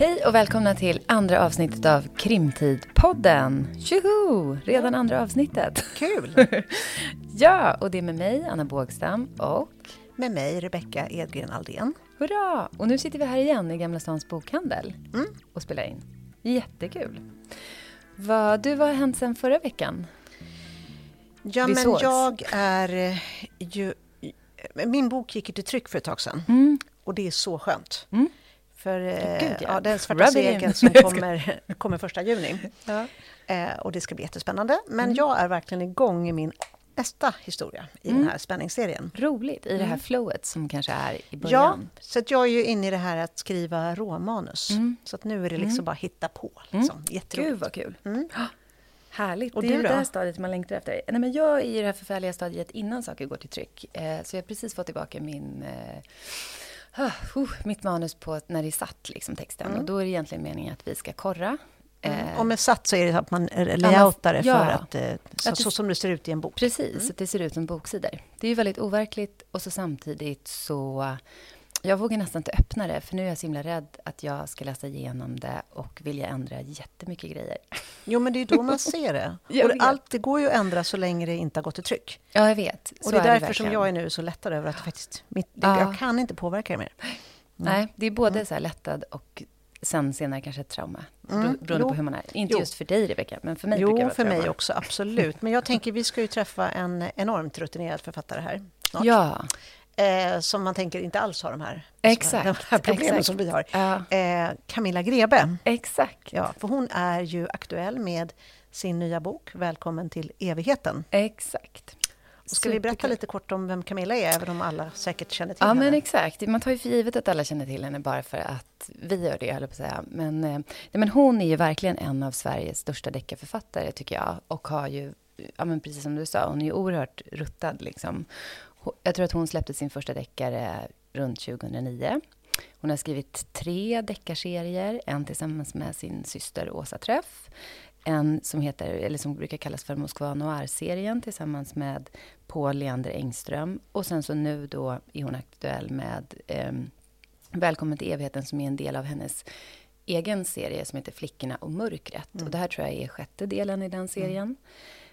Hej och välkomna till andra avsnittet av Krimtid-podden. Tjoho! Redan andra avsnittet. Kul! ja, och det är med mig, Anna Bågstam, och... Med mig, Rebecka Edgren Aldén. Hurra! Och nu sitter vi här igen i Gamla Stans bokhandel Mm. och spelar in. Jättekul. Vad, du, vad har hänt sen förra veckan? Ja, Vi men sågs. jag är eh, ju... Min bok gick ju till tryck för ett tag sedan. Mm. Och det är så skönt. Mm. För eh, Gud, ja. ja. den svarta Rub it in. segern som kommer, kommer första juni. Ja. Eh, och det ska bli jättespännande. Men Mm. jag är verkligen igång i min nästa historia i Mm. den här spänningsserien. Roligt, i det här flowet som kanske är i Ja, början. så att jag är ju inne i det här att skriva råmanus. Mm. Så att nu är det liksom Mm. bara hitta på. Liksom. Jätteroligt. Gud vad kul. Mm. Härligt. Och det är ju det här stadiet man längtar efter. Nej, men jag är i det här förfärliga stadiet innan saker går till tryck. Eh, så jag har precis fått tillbaka min, eh, uh, mitt manus på när det är satt, liksom, texten. Mm. Och då är det egentligen meningen att vi ska korra. Mm. Eh, Och med satt så är det att man layoutar det ja. för att, eh, så, Att det- så som det ser ut i en bok. Precis, så att det ser ut som boksidor. Det är ju väldigt overkligt och så samtidigt så... Jag vågar nästan inte öppna det, för nu är jag så himla rädd att jag ska läsa igenom det och vilja ändra jättemycket grejer. Jo, men det är då man ser det. Och det, allt det går ju att ändra så länge det inte har gått till tryck. Ja, jag vet. och det är därför som jag är nu så lättad över att det faktiskt, mitt, det, Ja. jag kan inte påverka det mer. Nej, det är både så här lättad och sen senare kanske ett trauma. Mm, Mm. Beroende jo. på hur man är. Inte Jo. just för dig, Rebecka, men för mig brukar det Jo, vara för mig trauma. också, absolut. Men jag tänker, vi ska ju träffa en enormt rutinerad författare här snart. Ja, Eh, som man tänker inte alls har de här, Exakt, de här problemen exakt. som vi har. ja, Eh, Camilla Grebe, exakt. ja, för hon är ju aktuell med sin nya bok Välkommen till evigheten. Exakt. Ska vi berätta lite kort om vem Camilla är, även om alla säkert känner till Ja, henne? men exakt. Man tar ju för givet att alla känner till henne bara för att vi gör det, höll jag på att säga. Men, eh, nej, men hon är ju verkligen en av Sveriges största deckarförfattare, tycker jag. Och har ju, ja, men precis som du sa, hon är ju oerhört ruttad. Liksom. Jag tror att hon släppte sin första deckare runt 2009. Hon har skrivit tre deckarserier, en tillsammans med sin syster Åsa Träff. En som, heter, eller som brukar kallas för Moskva Noir-serien tillsammans med Paul Leander Engström. Och sen så nu då är hon aktuell med ehm, Välkommen till evigheten som är en del av hennes egen serie som heter Flickorna och mörkret. Och det här tror jag är sjätte delen i den serien.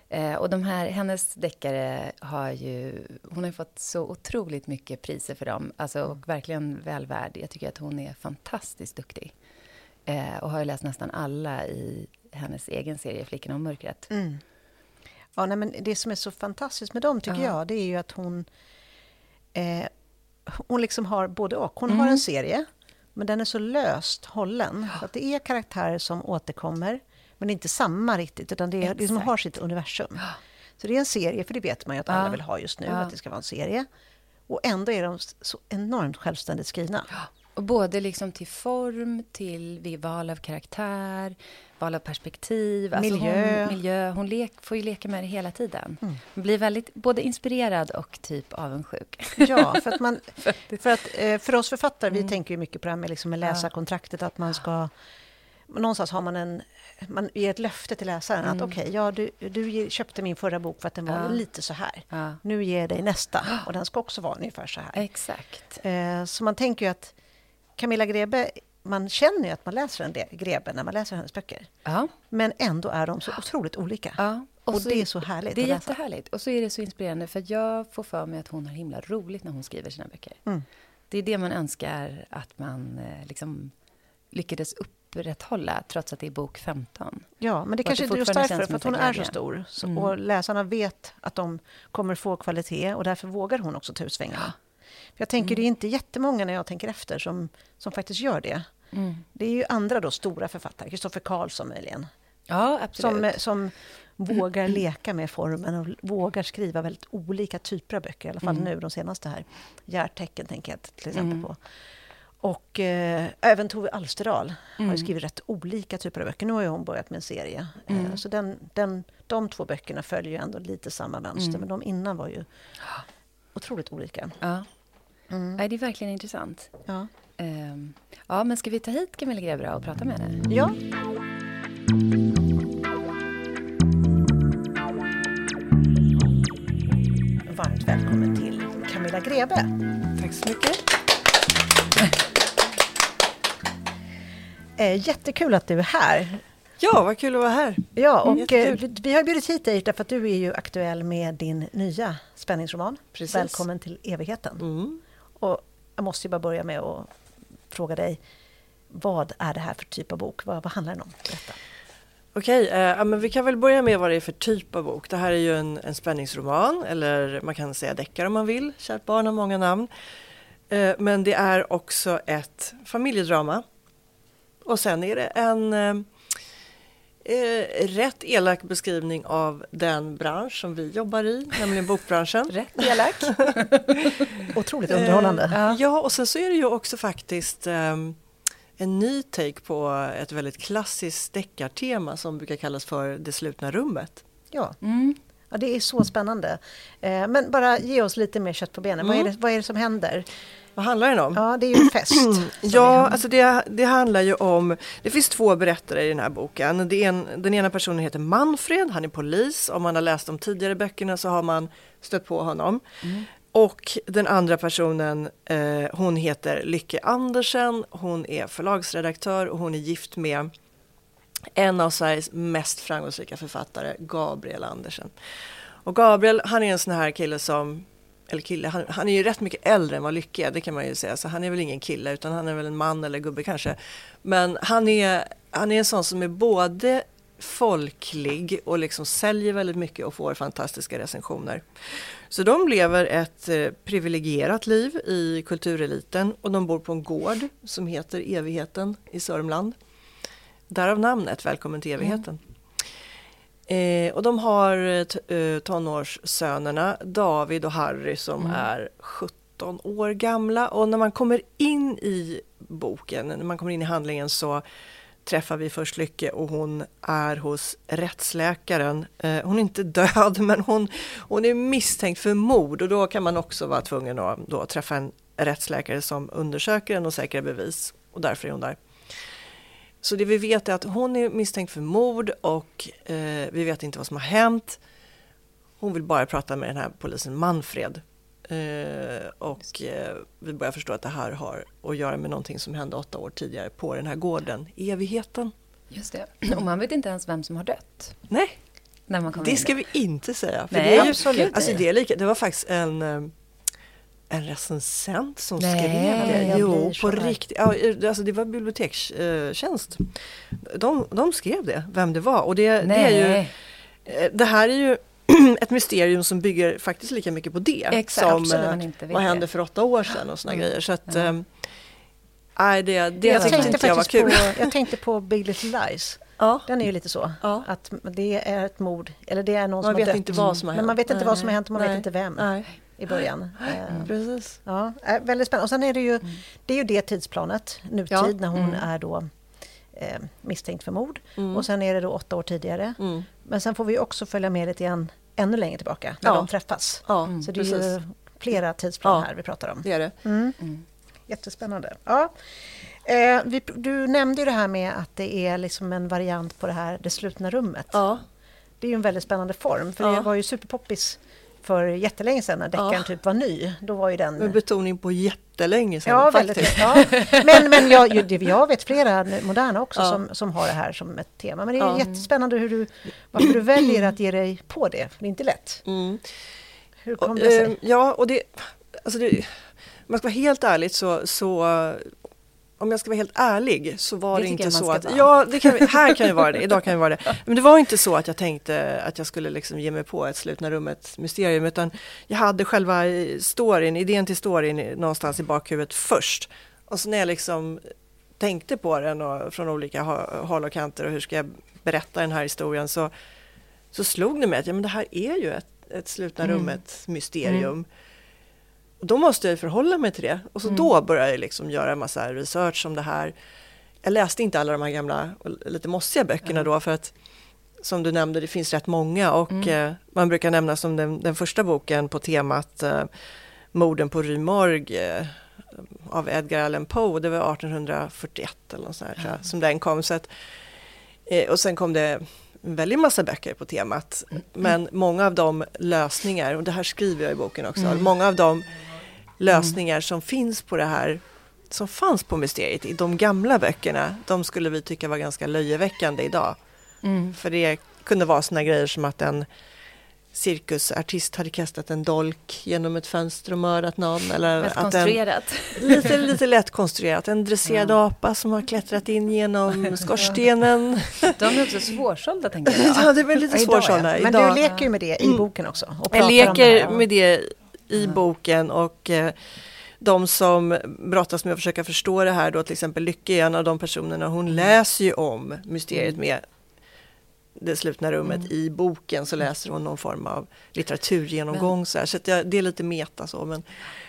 Eh, och de här, hennes deckare har ju... Hon har ju fått så otroligt mycket priser för dem. Alltså, och verkligen väl värd. Jag tycker att hon är fantastiskt duktig. Eh, och har läst nästan alla i hennes egen serie Flickorna och mörkret. Mm. Ja, nej, men det som är så fantastiskt med dem, tycker Ja. jag, det är ju att hon... Eh, hon liksom har både och. Hon Mm. har en serie, men den är så löst hållen. Så att det är karaktärer som återkommer, men inte samma riktigt, utan det är, det är som Exakt. har sitt universum. Så det är en serie, för det vet man ju att alla Ja. vill ha just nu, Ja. att det ska vara en serie. Och ändå är de så enormt självständigt skrivna. Och både liksom till form, till val av karaktär, val av perspektiv. Alltså Miljö. Hon, miljö. Hon lek, får ju leka med det hela tiden. Mm. Hon blir väldigt både inspirerad och typ avundsjuk. Ja, för att, man, för, att eh, för oss författare, vi Mm. tänker ju mycket på det här med, liksom med läsarkontraktet, att man ska... Någonstans har man en... Man ger ett löfte till läsaren att Mm. okej, ja, du, du köpte min förra bok för att den var Ja. lite så här. Ja, Nu ger jag dig nästa och den ska också vara ungefär så här. exakt. Eh, så man tänker ju att Camilla Grebe, man känner ju att man läser en del Grebe när man läser hennes böcker. Ja, Men ändå är de så otroligt olika. ja. och så det är så härligt Det är att jättehärligt. Och så är det så inspirerande för att jag får för mig att hon har himla roligt när hon skriver sina böcker. Mm. Det är det man önskar att man eh, liksom lyckades upprätthålla trots att det är bok 15. Ja, men det kanske är just därför, för att hon är så stor. Så, Mm. Och läsarna vet att de kommer få kvalitet och därför vågar hon också ta ut svängarna. För Jag tänker, Mm. det är inte jättemånga när jag tänker efter som, som faktiskt gör det. Mm. Det är ju andra då stora författare, Kristoffer Karlsson möjligen, Ja, absolut. som, som vågar leka med formen och vågar skriva väldigt olika typer av böcker, i alla fall Mm. nu de senaste här. Hjärtecken tänker jag till exempel Mm. på. Och eh, även Tove Alsterdal har Mm. skrivit rätt olika typer av böcker. Nu har ju hon börjat med en serie. Mm. Eh, så den, den, de två böckerna följer ju ändå lite samma mönster, Mm. men de innan var ju otroligt olika. Ja. Mm. Nej, det är verkligen intressant. Ja. Ehm, ja, men ska vi ta hit Camilla Grebra och prata med henne? ja. Varmt välkommen till Camilla Grebe. Tack så mycket. Eh, jättekul att du är här. Ja, vad kul att vara här. Ja, och eh, vi har bjudit hit dig därför att du är ju aktuell med din nya spänningsroman. Precis. Välkommen till evigheten. Mm. Och jag måste ju bara börja med att fråga dig, vad är det här för typ av bok? Vad, vad handlar den om? Berätta. Okej, eh, men vi kan väl börja med vad det är för typ av bok. Det här är ju en, en spänningsroman, eller man kan säga deckare om man vill. Kärt barn har många namn. Eh, men det är också ett familjedrama. Och sen är det en eh, eh, rätt elak beskrivning av den bransch som vi jobbar i, nämligen bokbranschen. Rätt elak. Otroligt underhållande. Eh, ja, och sen så är det ju också faktiskt ehm, en ny take på ett väldigt klassiskt deckartema som brukar kallas för Det slutna rummet. Ja, Mm. ja, det är så spännande. Eh, men bara ge oss lite mer kött på benen. Vad, är Mm. det, vad är det som händer? Vad handlar den om? Ja, det är ju en fest. Ja, alltså det, det handlar ju om, det finns två berättare i den här boken. Det en, den ena personen heter Manfred, han är polis. Om man har läst de tidigare böckerna så har man stött på honom. Och den andra personen, eh, hon heter Lycke Andersen, hon är förlagsredaktör och hon är gift med en av Sveriges mest framgångsrika författare, Gabriel Andersen. Och Gabriel, han är en sån här kille som, eller kille, han, han är ju rätt mycket äldre än vad Lycke är, det kan man ju säga. Så han är väl ingen kille, utan han är väl en man eller gubbe kanske. Men han är, han är en sån som är både folklig och liksom säljer väldigt mycket och får fantastiska recensioner. Så de lever ett eh, privilegierat liv i kultureliten och de bor på en gård som heter Evigheten i Sörmland. Därav namnet Välkommen till evigheten. Mm. Eh, och de har eh, t- eh, tonårssönerna David och Harry som är 17 år gamla. Och när man kommer in i boken, när man kommer in i handlingen så träffar vi först Lycke och hon är hos rättsläkaren. Eh, hon är inte död men hon, hon är misstänkt för mord och då kan man också vara tvungen att då träffa en rättsläkare som undersöker den och säkrar bevis och därför är hon där. Så det vi vet är att hon är misstänkt för mord och eh, vi vet inte vad som har hänt. Hon vill bara prata med den här polisen Manfred. Eh, och eh, vi börjar förstå att det här har att göra med någonting som hände åtta år tidigare på den här gården, evigheten. Just det. Och man vet inte ens vem som har dött. Nej, det in ska vi inte säga. För Nej, det, är ju, absolut alltså det, är lika, det var faktiskt en, eh, en recensent som Nej, skrev det. Jo, på riktigt. Ja, alltså det var bibliotekstjänst. De, de skrev det, vem det var. Och det, det är ju Eh, Det här är ju ett mysterium som bygger faktiskt lika mycket på det Exakt, som absolut, eh, vad hände för åtta år sedan och såna Mm. grejer. Så att, eh, nej, det, det Jag tänkte inte jag var kul. På, jag tänkte på Big Little Lies. Ja, Den är ju lite så. Ja. Att det är ett mord, eller det är någon man som har vet dött. inte vad som har hänt. Men man vet inte Nej, vad som har hänt och man nej, vet inte vem Nej, i början. Eh, precis. Ja, eh, väldigt spännande. Och sen är det ju det, är ju det tidsplanet, nutid, Ja. när hon Mm. är då eh, misstänkt för mord. Mm. Och sen är det då åtta år tidigare. Mm. Men sen får vi också följa med lite grann ännu längre tillbaka, när Ja. de träffas. Ja, Mm. Så det är ju flera tidsplan här vi pratar om. Det är det. Mm. Mm. Jättespännande. Ja. Eh, vi, du nämnde ju det här med att det är liksom en variant på det här det slutna rummet. Ja, Det är ju en väldigt spännande form, för Ja. det var ju superpoppis för jättelänge sedan när deckaren Ja. typ var ny. Då var ju den... med betoning på jättelänge sedan Ja, faktiskt. väldigt. Ja. Men, men jag, jag vet flera moderna också Ja. som, som har det här som ett tema. Men det är Ja. jättespännande hur du, varför du väljer att ge dig på det. För det är inte lätt. Mm. Hur kom Och, det sig? eh, ja, och det, alltså det, om jag ska vara helt ärlig så, så om jag ska vara helt ärlig så var Det det, inte så att, vara. ja det kan, här kan ju vara det, idag kan ju vara det. Men det var inte så att jag tänkte att jag skulle liksom ge mig på ett slutna rummet mysterium utan jag hade själva storyn, idén till storyn någonstans i bakhuvudet först. Och så när jag liksom tänkte på den och, från olika håll och kanter och hur ska jag berätta den här historien så, så slog det mig att ja, men det här är ju ett, ett slutna Mm. Då måste jag förhålla mig till det. Och så då började jag liksom göra en massa research om det här. Jag läste inte alla de här gamla lite mossiga böckerna då för att som du nämnde, det finns rätt många. Och eh, man brukar nämna som den, den första boken på temat eh, Morden på Rue Morgue eh, av Edgar Allan Poe, det var 1841 eller något sånt här, tror jag, som den kom. Så att, eh, och sen kom det en väldig massa böcker på temat, men många av de lösningar, och det här skriver jag i boken också, många av de lösningar som finns på det här som fanns på mysteriet i de gamla böckerna, de skulle vi tycka var ganska löjeväckande idag. Mm. För det kunde vara såna grejer som att en cirkusartist hade kastat en dolk genom ett fönster och mördat någon. Eller Väldigt att en, konstruerat. lite, lite lätt konstruerat. En dresserad Ja. apa som har klättrat in genom skorstenen. De är också svårsålda tänker jag. ja, det är lite idag, svårsålda. ja. Men idag. du leker ju med det i boken också. Och Jag leker det med det i Ja. boken och eh, de som brottas med att försöka förstå det här då till exempel Lycke är en av de personerna. Hon läser ju om mysteriet med det slutna rummet Mm. i boken så läser hon någon form av litteraturgenomgång så, här, så jag, det är lite meta så men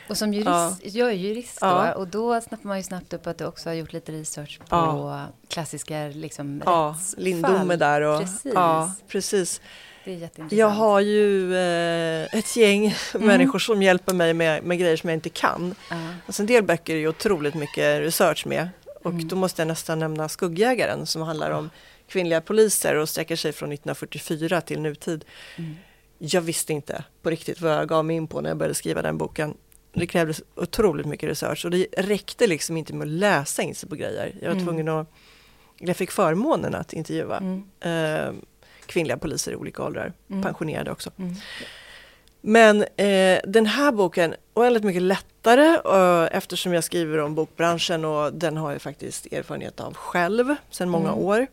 Och som jurist, Ja. jag är jurist då, Ja. och då snappar man ju snabbt upp att du också har gjort lite research på Ja. klassiska liksom, ja, rättsfall. Lindome där och Precis. ja precis. Det är jätteintressant. Jag har ju eh, ett gäng Mm. människor som hjälper mig med, med grejer som jag inte kan. Ja. Alltså en del böcker är ju otroligt mycket research med och Mm. då måste jag nästan nämna Skuggjägaren som handlar om kvinnliga poliser och sträcker sig från 1944 till nutid. Mm. Jag visste inte på riktigt vad jag gav mig in på när jag började skriva den boken. Det krävdes otroligt mycket research och det räckte liksom inte med att läsa in sig på grejer. Jag var Mm. tvungen att, jag fick förmånen att intervjua Mm. eh, kvinnliga poliser i olika åldrar, Mm. pensionerade också. Mm. Men eh, den här boken är väldigt mycket lättare eh, eftersom jag skriver om bokbranschen och den har jag faktiskt erfarenhet av själv sedan många Mm. år.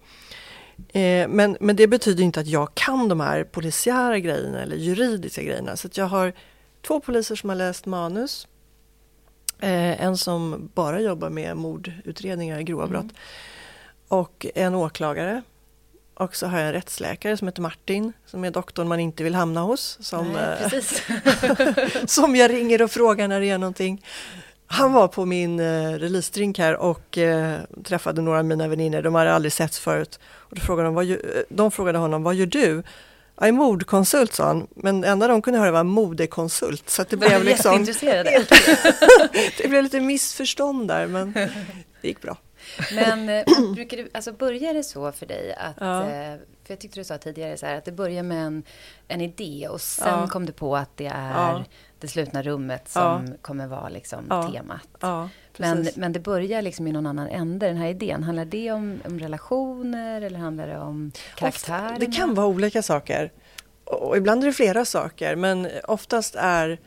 Eh, men, men det betyder inte att jag kan de här polisiära grejerna eller juridiska grejerna. Så jag har två poliser som har läst manus. Eh, en som bara jobbar med mordutredningar, grova Mm. brott. Och en åklagare. Och så har jag en rättsläkare som heter Martin, som är doktorn man inte vill hamna hos. Som, Nej, eh, som jag ringer och frågar när det är någonting. Han var på min eh, releasedrink här och eh, träffade några av mina vänner. De hade aldrig setts förut. Och då frågade de, vad gör, eh, de frågade honom, vad gör du? Jag är mordkonsult, sa han. Men det enda de kunde höra var modekonsult. Så det blev liksom, det blev lite missförstånd där, men det gick bra. Men eh, brukar du, alltså börjar det så för dig att, Ja. eh, för jag tyckte du sa tidigare så här, att det börjar med en, en idé och sen Ja. kom du på att det är Ja. det slutna rummet som kommer vara liksom Ja. temat. Ja, Men, men det börjar liksom i någon annan ände, den här idén. Handlar det om, om relationer eller handlar det om karaktärer? Det kan vara olika saker. Och ibland är det flera saker, men oftast är,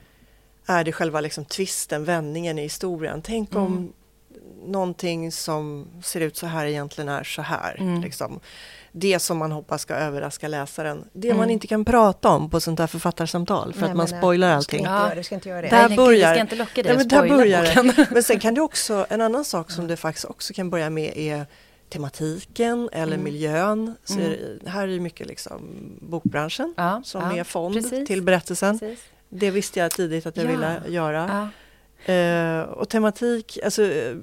är det själva liksom twisten, vändningen i historien. Tänk om Mm. Någonting som ser ut så här egentligen är så här. Mm. Liksom. Det som man hoppas ska överraska läsaren. Det man Mm. inte kan prata om på sånt här författarsamtal för Nej, att man eh, spoilar du ska allting. inte Ja. göra- Du ska inte göra det. Där Nej, nej, börjar- ska inte locka dig att men där börjar det. Men sen kan det också, en annan sak som det faktiskt också kan börja med är tematiken eller Mm. miljön. Så Mm. är det- här är mycket liksom bokbranschen Ja, som ja, är fond precis, till berättelsen. precis. Det visste jag tidigt att jag Ja. ville göra. Eh, och tematik, alltså eh,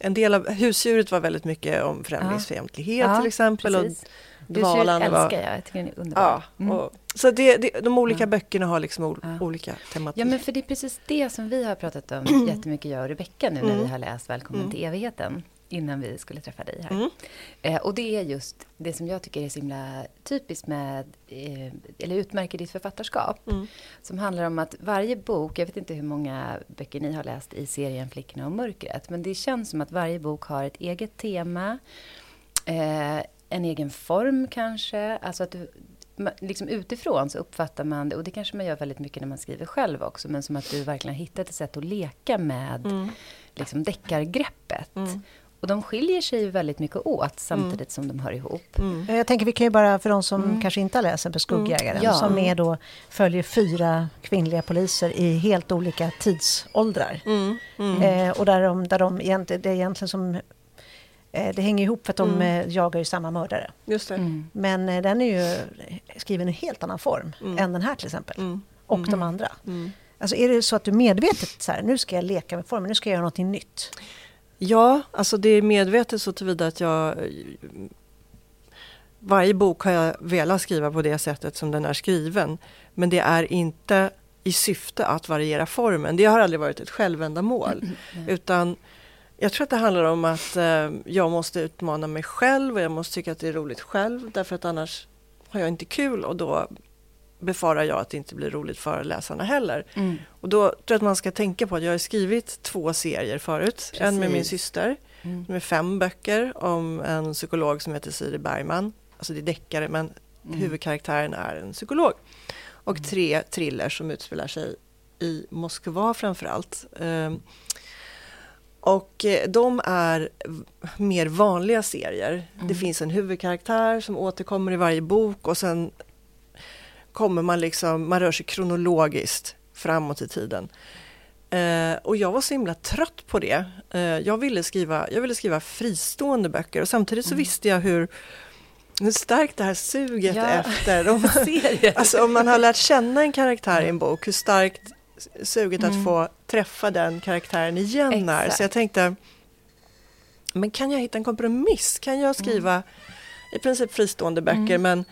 en del av husdjuret var väldigt mycket om främlingsfientlighet Ja, till exempel. Precis. Och dvalan älskar jag, jag tycker den är underbar. Ja, Mm. och, så det, det, de olika Ja. böckerna har liksom ol, Ja. olika tematik. Ja, men för det är precis det som vi har pratat om jättemycket, jag och Rebecka, nu när Mm. vi har läst Välkommen Mm. till evigheten, innan vi skulle träffa dig här. Mm. Eh, och det är just det som jag tycker är så himla typiskt med, eh, eller utmärker ditt författarskap, Mm. som handlar om att varje bok, jag vet inte hur många böcker ni har läst i serien Flickorna och mörkret, men det känns som att varje bok har ett eget tema, eh, en egen form kanske, alltså att du, liksom utifrån så uppfattar man det, och det kanske man gör väldigt mycket när man skriver själv också, men som att du verkligen har hittat ett sätt att leka med Mm. liksom deckargreppet. Mm. Och de skiljer sig ju väldigt mycket åt samtidigt som de hör ihop. Mm. Jag tänker vi kan ju bara, för de som Mm. kanske inte har läst den på Skuggjägaren, Ja. som är då, följer fyra kvinnliga poliser i helt olika tidsåldrar. Mm. Mm. Eh, och där de, där de egentligen, det är egentligen som... Eh, det hänger ihop för att de Mm. eh, jagar ju samma mördare. Just det. Mm. Men eh, den är ju skriven i en helt annan form Mm. än den här till exempel. Mm. Och Mm. de andra. Mm. Alltså är det så att du medvetet så här, nu ska jag leka med formen, nu ska jag göra någonting nytt. Ja, alltså det är medvetet så tillvida att jag varje bok har jag velat skriva på det sättet som den är skriven. Men det är inte i syfte att variera formen. Det har aldrig varit ett självändamål. Nej. Utan jag tror att det handlar om att eh, jag måste utmana mig själv och jag måste tycka att det är roligt själv. Därför att annars har jag inte kul och då befarar jag att det inte blir roligt för läsarna heller. Mm. Och då tror jag att man ska tänka på att jag har skrivit två serier förut. En med min Precis. syster Mm. med fem böcker om en psykolog som heter Siri Bergman. Alltså det är deckare men Mm. huvudkaraktären är en psykolog. Och tre thrillers som utspelar sig i Moskva framförallt. Ehm, och eh, de är mer vanliga serier. Det Mm. finns en huvudkaraktär som återkommer i varje bok och sen kommer man liksom, man rör sig kronologiskt framåt i tiden. Eh, och jag var så himla trött på det. Eh, jag, ville skriva, jag ville skriva fristående böcker och samtidigt så Mm. visste jag hur, hur starkt det här suget Ja. efter, om, Serier. alltså om man har lärt känna en karaktär i en bok, hur starkt suget Mm. att få träffa den karaktären igen är. Exakt. Så jag tänkte, men kan jag hitta en kompromiss? Kan jag skriva i princip fristående böcker Mm. men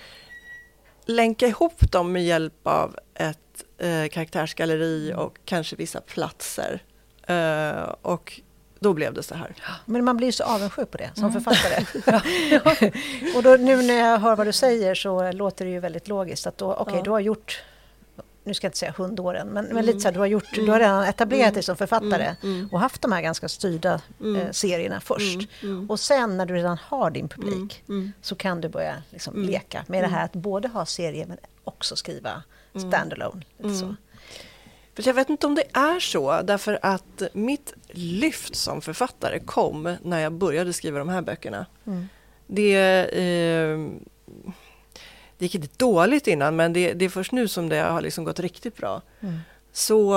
länka ihop dem med hjälp av ett eh, karaktärsgalleri Mm. och kanske vissa platser. Eh, och då blev det så här. Men man blir så avundsjuk på det som Mm. författare. och då, nu när jag hör vad du säger så låter det ju väldigt logiskt att då, okej, Ja. du har gjort nu ska jag inte säga hundåren, men, men Mm. lite så här, du har, gjort, du Mm. har redan etablerat Mm. dig som författare Mm, mm, och haft de här ganska styrda Mm. eh, serierna först. mm, mm, Och sen när du redan har din publik mm, så kan du börja liksom Mm. leka med det Mm. här att både ha serier men också skriva Mm. standalone. Mm. så. För jag vet inte om det är så, därför att mitt lyft som författare kom när jag började skriva de här böckerna. Mm. Det, eh, det gick inte dåligt innan, men det, det är först nu som det har liksom gått riktigt bra. Mm. Så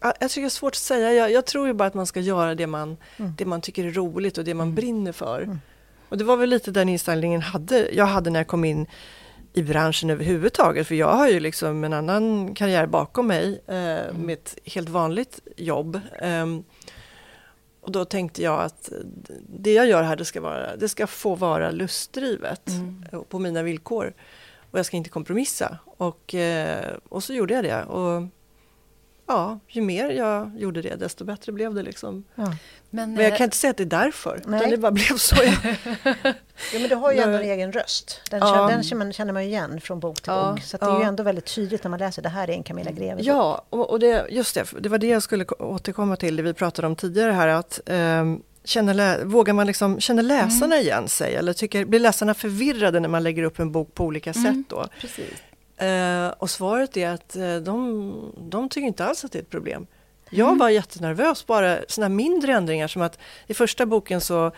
ja, jag tycker det är svårt att säga. Jag, jag tror ju bara att man ska göra det man, Mm. det man tycker är roligt och det man Mm. brinner för. Mm. Och det var väl lite den inställningen hade, jag hade när jag kom in i branschen överhuvudtaget. För jag har ju liksom en annan karriär bakom mig eh, med ett helt vanligt jobb. Ehm, och då tänkte jag att det jag gör här, det ska, vara, det ska få vara lustdrivet Mm. på mina villkor. Och jag ska inte kompromissa. Och, eh, och så gjorde jag det. Och ja, ju mer jag gjorde det, desto bättre blev det liksom. Ja. Men, Men jag eh, kan inte säga att det är därför, Nej. utan det bara blev så. Jag, Ja, men du har ju ändå en egen röst. Den, Ja. känner, den känner man- känner man igen från bok till Ja, bok. Så att det är ju ändå väldigt tydligt när man läser det här är en Camilla Greve. ja, och, och det, just det, det var det jag skulle ko- återkomma till, det vi pratade om tidigare här, att ehm, känner, vågar man liksom, känner läsarna igen sig? Eller tycker, blir läsarna förvirrade när man lägger upp en bok på olika Mm. sätt då? Precis. Eh, och svaret är att eh, de, de tycker inte alls att det är ett problem. Jag Mm. var jättenervös, bara sådana mindre ändringar som att i första boken så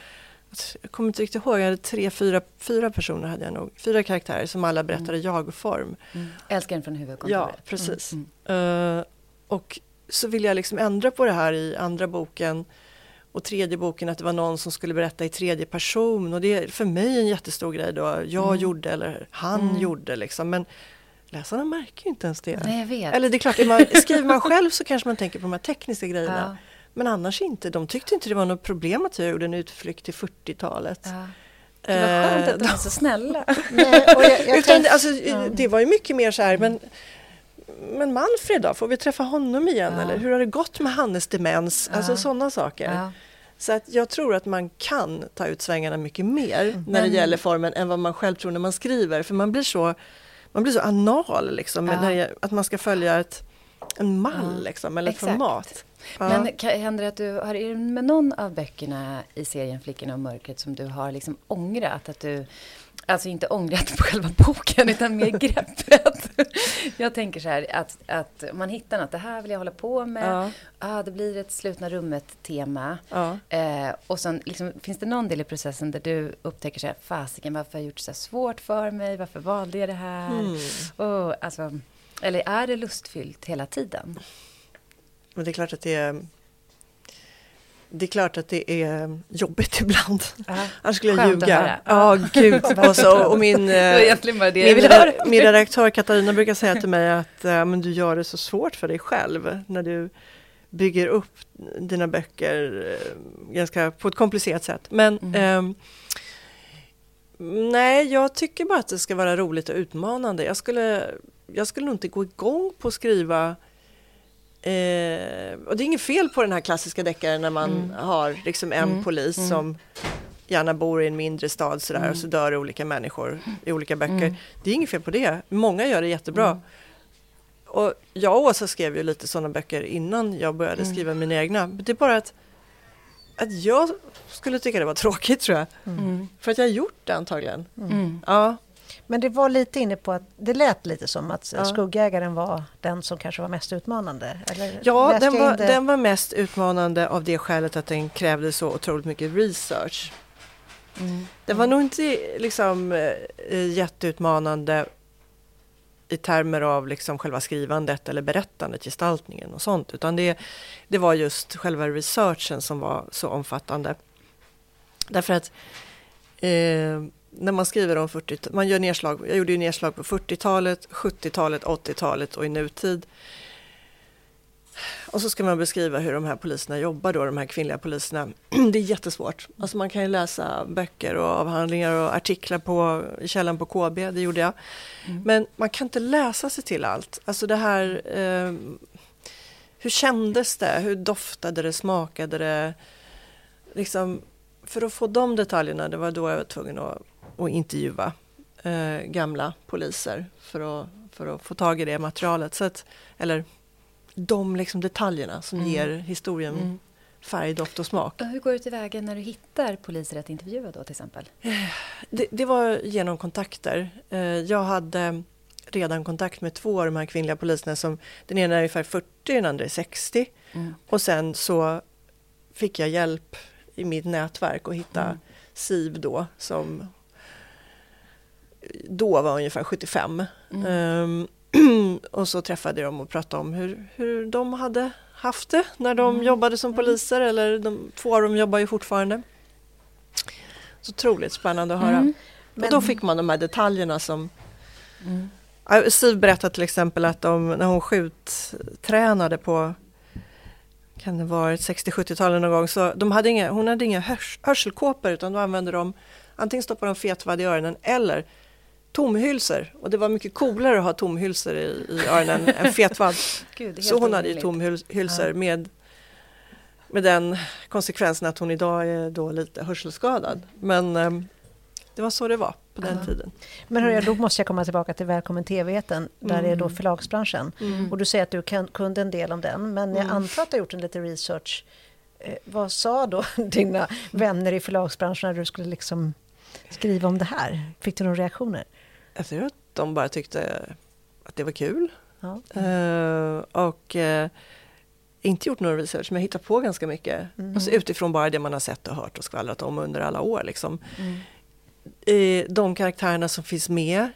jag kommer inte riktigt ihåg, jag hade tre, fyra, fyra personer hade jag nog, fyra karaktärer som alla berättade jag-form. Mm. Älskaren från huvudkontoret. Ja, precis. Mm. Eh, och så ville jag liksom ändra på det här i andra boken och tredje boken att det var någon som skulle berätta i tredje person och det är för mig en jättestor grej då. Jag Mm. gjorde eller han Mm. gjorde liksom men läsarna märker ju inte ens det. Nej, jag vet. Eller det är klart, är man, skriver man själv så kanske man tänker på de här tekniska grejerna. ja, Men annars inte. De tyckte inte det var något problem att jag gjorde en utflykt till 40-talet. ja. Det var skönt att de Eh, är så snälla. Nej, och jag, jag utan, alltså, ja. Det var ju mycket mer så här, men, men Manfred då, får vi träffa honom igen? Ja. Eller hur har det gått med Hannes demens? Alltså Ja. sådana saker. Ja. Så att jag tror att man kan ta ut svängarna mycket mer när Men- det gäller formen än vad man själv tror när man skriver. För man blir så, man blir så anal liksom, Ja. det, att man ska följa ett, en mall Ja, liksom, eller ett format. Ja. Men kan, händer det att du har är det med någon av böckerna i serien Flickorna och mörkret som du har liksom ångrat? Att du, alltså inte ångrat på själva boken utan mer greppet. Jag tänker så här att, att man hittar något, det här vill jag hålla på med. ja, Ah, det blir ett slutna rummet-tema. ja. Eh, och sen liksom, finns det någon del i processen där du upptäcker så här, fasiken varför har jag gjort det så här svårt för mig? Varför valde jag det här? Mm. Oh, alltså, eller är det lustfyllt hela tiden? Men det är klart att det är det är klart att det är jobbigt ibland. Ja. Annars skulle jag ljuga. Ja, gud. Och, så, och min, eh, min, min redaktör Katarina brukar säga till mig att eh, men du gör det så svårt för dig själv när du bygger upp dina böcker eh, ganska på ett komplicerat sätt. Men Mm. ehm, nej, jag tycker bara att det ska vara roligt och utmanande. Jag skulle, jag skulle nog inte gå igång på att skriva Eh, och det är inget fel på den här klassiska deckaren när man Mm. har liksom en Mm. polis Mm. som gärna bor i en mindre stad sådär och så dör det olika människor i olika böcker. Mm. Det är inget fel på det. Många gör det jättebra. Mm. Och jag och Åsa skrev ju lite sådana böcker innan jag började Mm. skriva mina egna. Men Det är bara att, att jag skulle tycka det var tråkigt tror jag. Mm. För att jag har gjort det antagligen. Mm. Ja, Men det var lite inne på att det lät lite som att Ja. skuggägaren var den som kanske var mest utmanande. Eller ja den, var, in det- den var mest utmanande av det skälet att den krävde så otroligt mycket research. Mm. Den var nog inte liksom eh, jätteutmanande i termer av liksom själva skrivandet eller berättandet, gestaltningen och sånt. Utan det, det var just själva researchen som var så omfattande. Därför att eh, när man skriver om 40 man gör nedslag, jag gjorde ju nedslag på 40-talet, 70-talet, 80-talet och i nutid. Och så ska man beskriva hur de här poliserna jobbar då, de här kvinnliga poliserna. Det är jättesvårt. Alltså man kan ju läsa böcker och avhandlingar och artiklar på, i källan på KB, det gjorde jag. Mm. Men man kan inte läsa sig till allt. Alltså det här, eh, hur kändes det? Hur doftade det? Smakade det? Liksom, för att få de detaljerna, det var då jag var tvungen att, att intervjua eh, gamla poliser för att, för att få tag i det materialet. Så att, eller de liksom detaljerna som Mm. ger historien Mm. färg, doft och smak. Och hur går du tillväga när du hittar poliser att intervjua då till exempel? Det, det var genom kontakter. Eh, Jag hade redan kontakt med två av de här kvinnliga poliserna. Som, den ena är ungefär 40, den andra är 60. Mm. Och sen så fick jag hjälp i mitt nätverk att hitta Mm. Siv då som då var ungefär 75. Mm. Ehm, och så träffade jag dem och pratade om hur, hur de hade haft det när de Mm. jobbade som poliser. Eller de, två av dem jobbar ju fortfarande. Så otroligt spännande att höra. Mm. och då fick man de här detaljerna som Mm. Siv berättade till exempel att de, när hon skjuttränade på kan det vara 60-70-talet någon gång, så de hade inga, hon hade inga hörs, hörselkåpor utan då använde de antingen stoppade de fetvadd i öronen eller tomhylsor. Och det var mycket coolare att ha tomhylsor i, i öronen än fetvadd. Gud, Så hon hade ju tomhylsor Ja. med, med den konsekvensen att hon idag är då lite hörselskadad. Men ehm, det var så det var på den Ja. tiden. Men hörru, då måste jag komma tillbaka till Välkommen TV-eten, där är då Mm. förlagsbranschen. Mm. Och du säger att du kan, kunde en del om den, men jag Mm. antar att du har gjort en lite research. Eh, vad sa då dina vänner i förlagsbranschen när du skulle liksom skriva om det här? Fick du några reaktioner? Jag tror att de bara tyckte att det var kul. Ja. Eh, och eh, inte gjort någon research, men jag hittat på ganska mycket. Mm. Alltså utifrån bara det man har sett och hört och skvallrat om under alla år. Liksom. Mm. Eh, de karaktärerna som finns med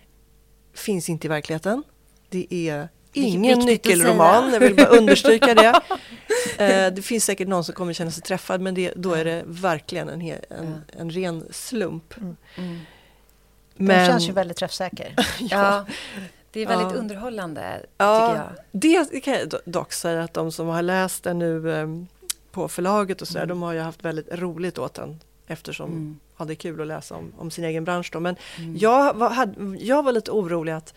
finns inte i verkligheten. Det är ingen nyckelroman, jag vill bara understryka det. Det finns säkert någon som kommer känna sig träffad, men det, då är det verkligen en, en, en ren slump. Mm. Den känns ju väldigt träffsäker. Ja, det är väldigt Ja. underhållande, Ja. tycker jag. Det kan jag do- dock säga att de som har läst den nu eh, på förlaget och så Mm. de har ju haft väldigt roligt åt den eftersom Mm. ja, det är kul att läsa om, om sin egen bransch. Då. Men Mm. jag var, hade, jag var lite orolig att,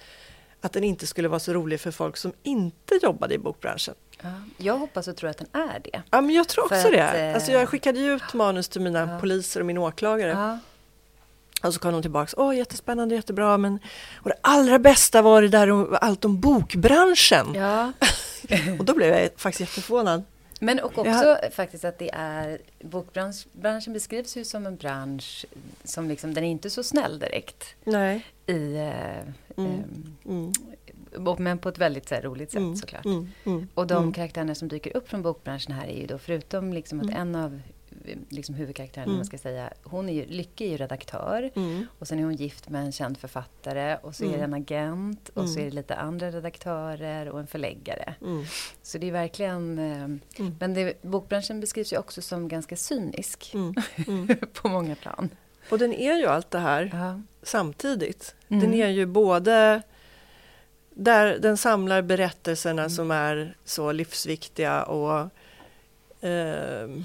att den inte skulle vara så rolig för folk som inte jobbade i bokbranschen. Ja, jag hoppas och tror att den är det. Ja, men jag tror också att, det. eh, Alltså jag skickade ju ut manus till mina Ja. poliser och min åklagare. Och så kom de tillbaka. Åh, jättespännande, jättebra. Men, och det allra bästa var det där om, allt om bokbranschen. ja. Och då blev jag faktiskt jätteförvånad. Men och också Ja. faktiskt att det är bokbranschen beskrivs ju som en bransch som liksom, den är inte så snäll direkt Nej. i, eh, Mm. ehm, Mm. men på ett väldigt här, roligt sätt Mm. såklart. Mm. Mm. Och de Mm. karaktärerna som dyker upp från bokbranschen här är ju då förutom liksom att Mm. en av eh, liksom huvudkaraktärerna, Mm. man ska säga, hon är ju, Lycke är ju redaktör Mm. och sen är hon gift med en känd författare och så är det Mm. en agent och så Mm. är det lite andra redaktörer och en förläggare. Mm. Så det är verkligen... eh, Mm. Men det, bokbranschen beskrivs ju också som ganska cynisk Mm. Mm. på många plan. Och den är ju allt det här Ja. samtidigt. Mm. Den är ju både där den samlar berättelserna Mm. som är så livsviktiga och ehm,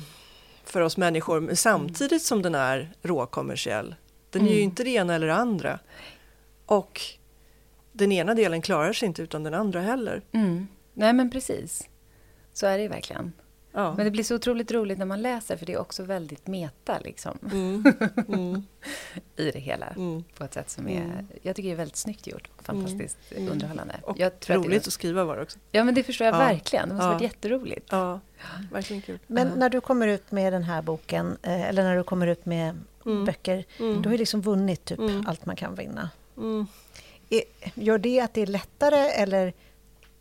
för oss människor, men samtidigt som den är råkommersiell. Den är ju Mm. inte det ena eller det andra. Och den ena delen klarar sig inte utan den andra heller. Mm. Nej men precis. Så är det ju verkligen. Ja. Men det blir så otroligt roligt när man läser för det är också väldigt meta liksom. Mm. Mm. I det hela. Mm. På ett sätt som är, Mm. jag tycker det är väldigt snyggt gjort och fantastiskt Mm. underhållande. Och jag tror att Roligt det, att skriva var det också. Ja men det förstår jag Ja. verkligen. Det måste Ja. varit jätteroligt. Ja, verkligen kul. Men Ja. när du kommer ut med den här boken, eh, eller när du kommer ut med Mm. böcker, Mm. du har ju liksom vunnit typ Mm. allt man kan vinna. Mm. Gör det att det är lättare eller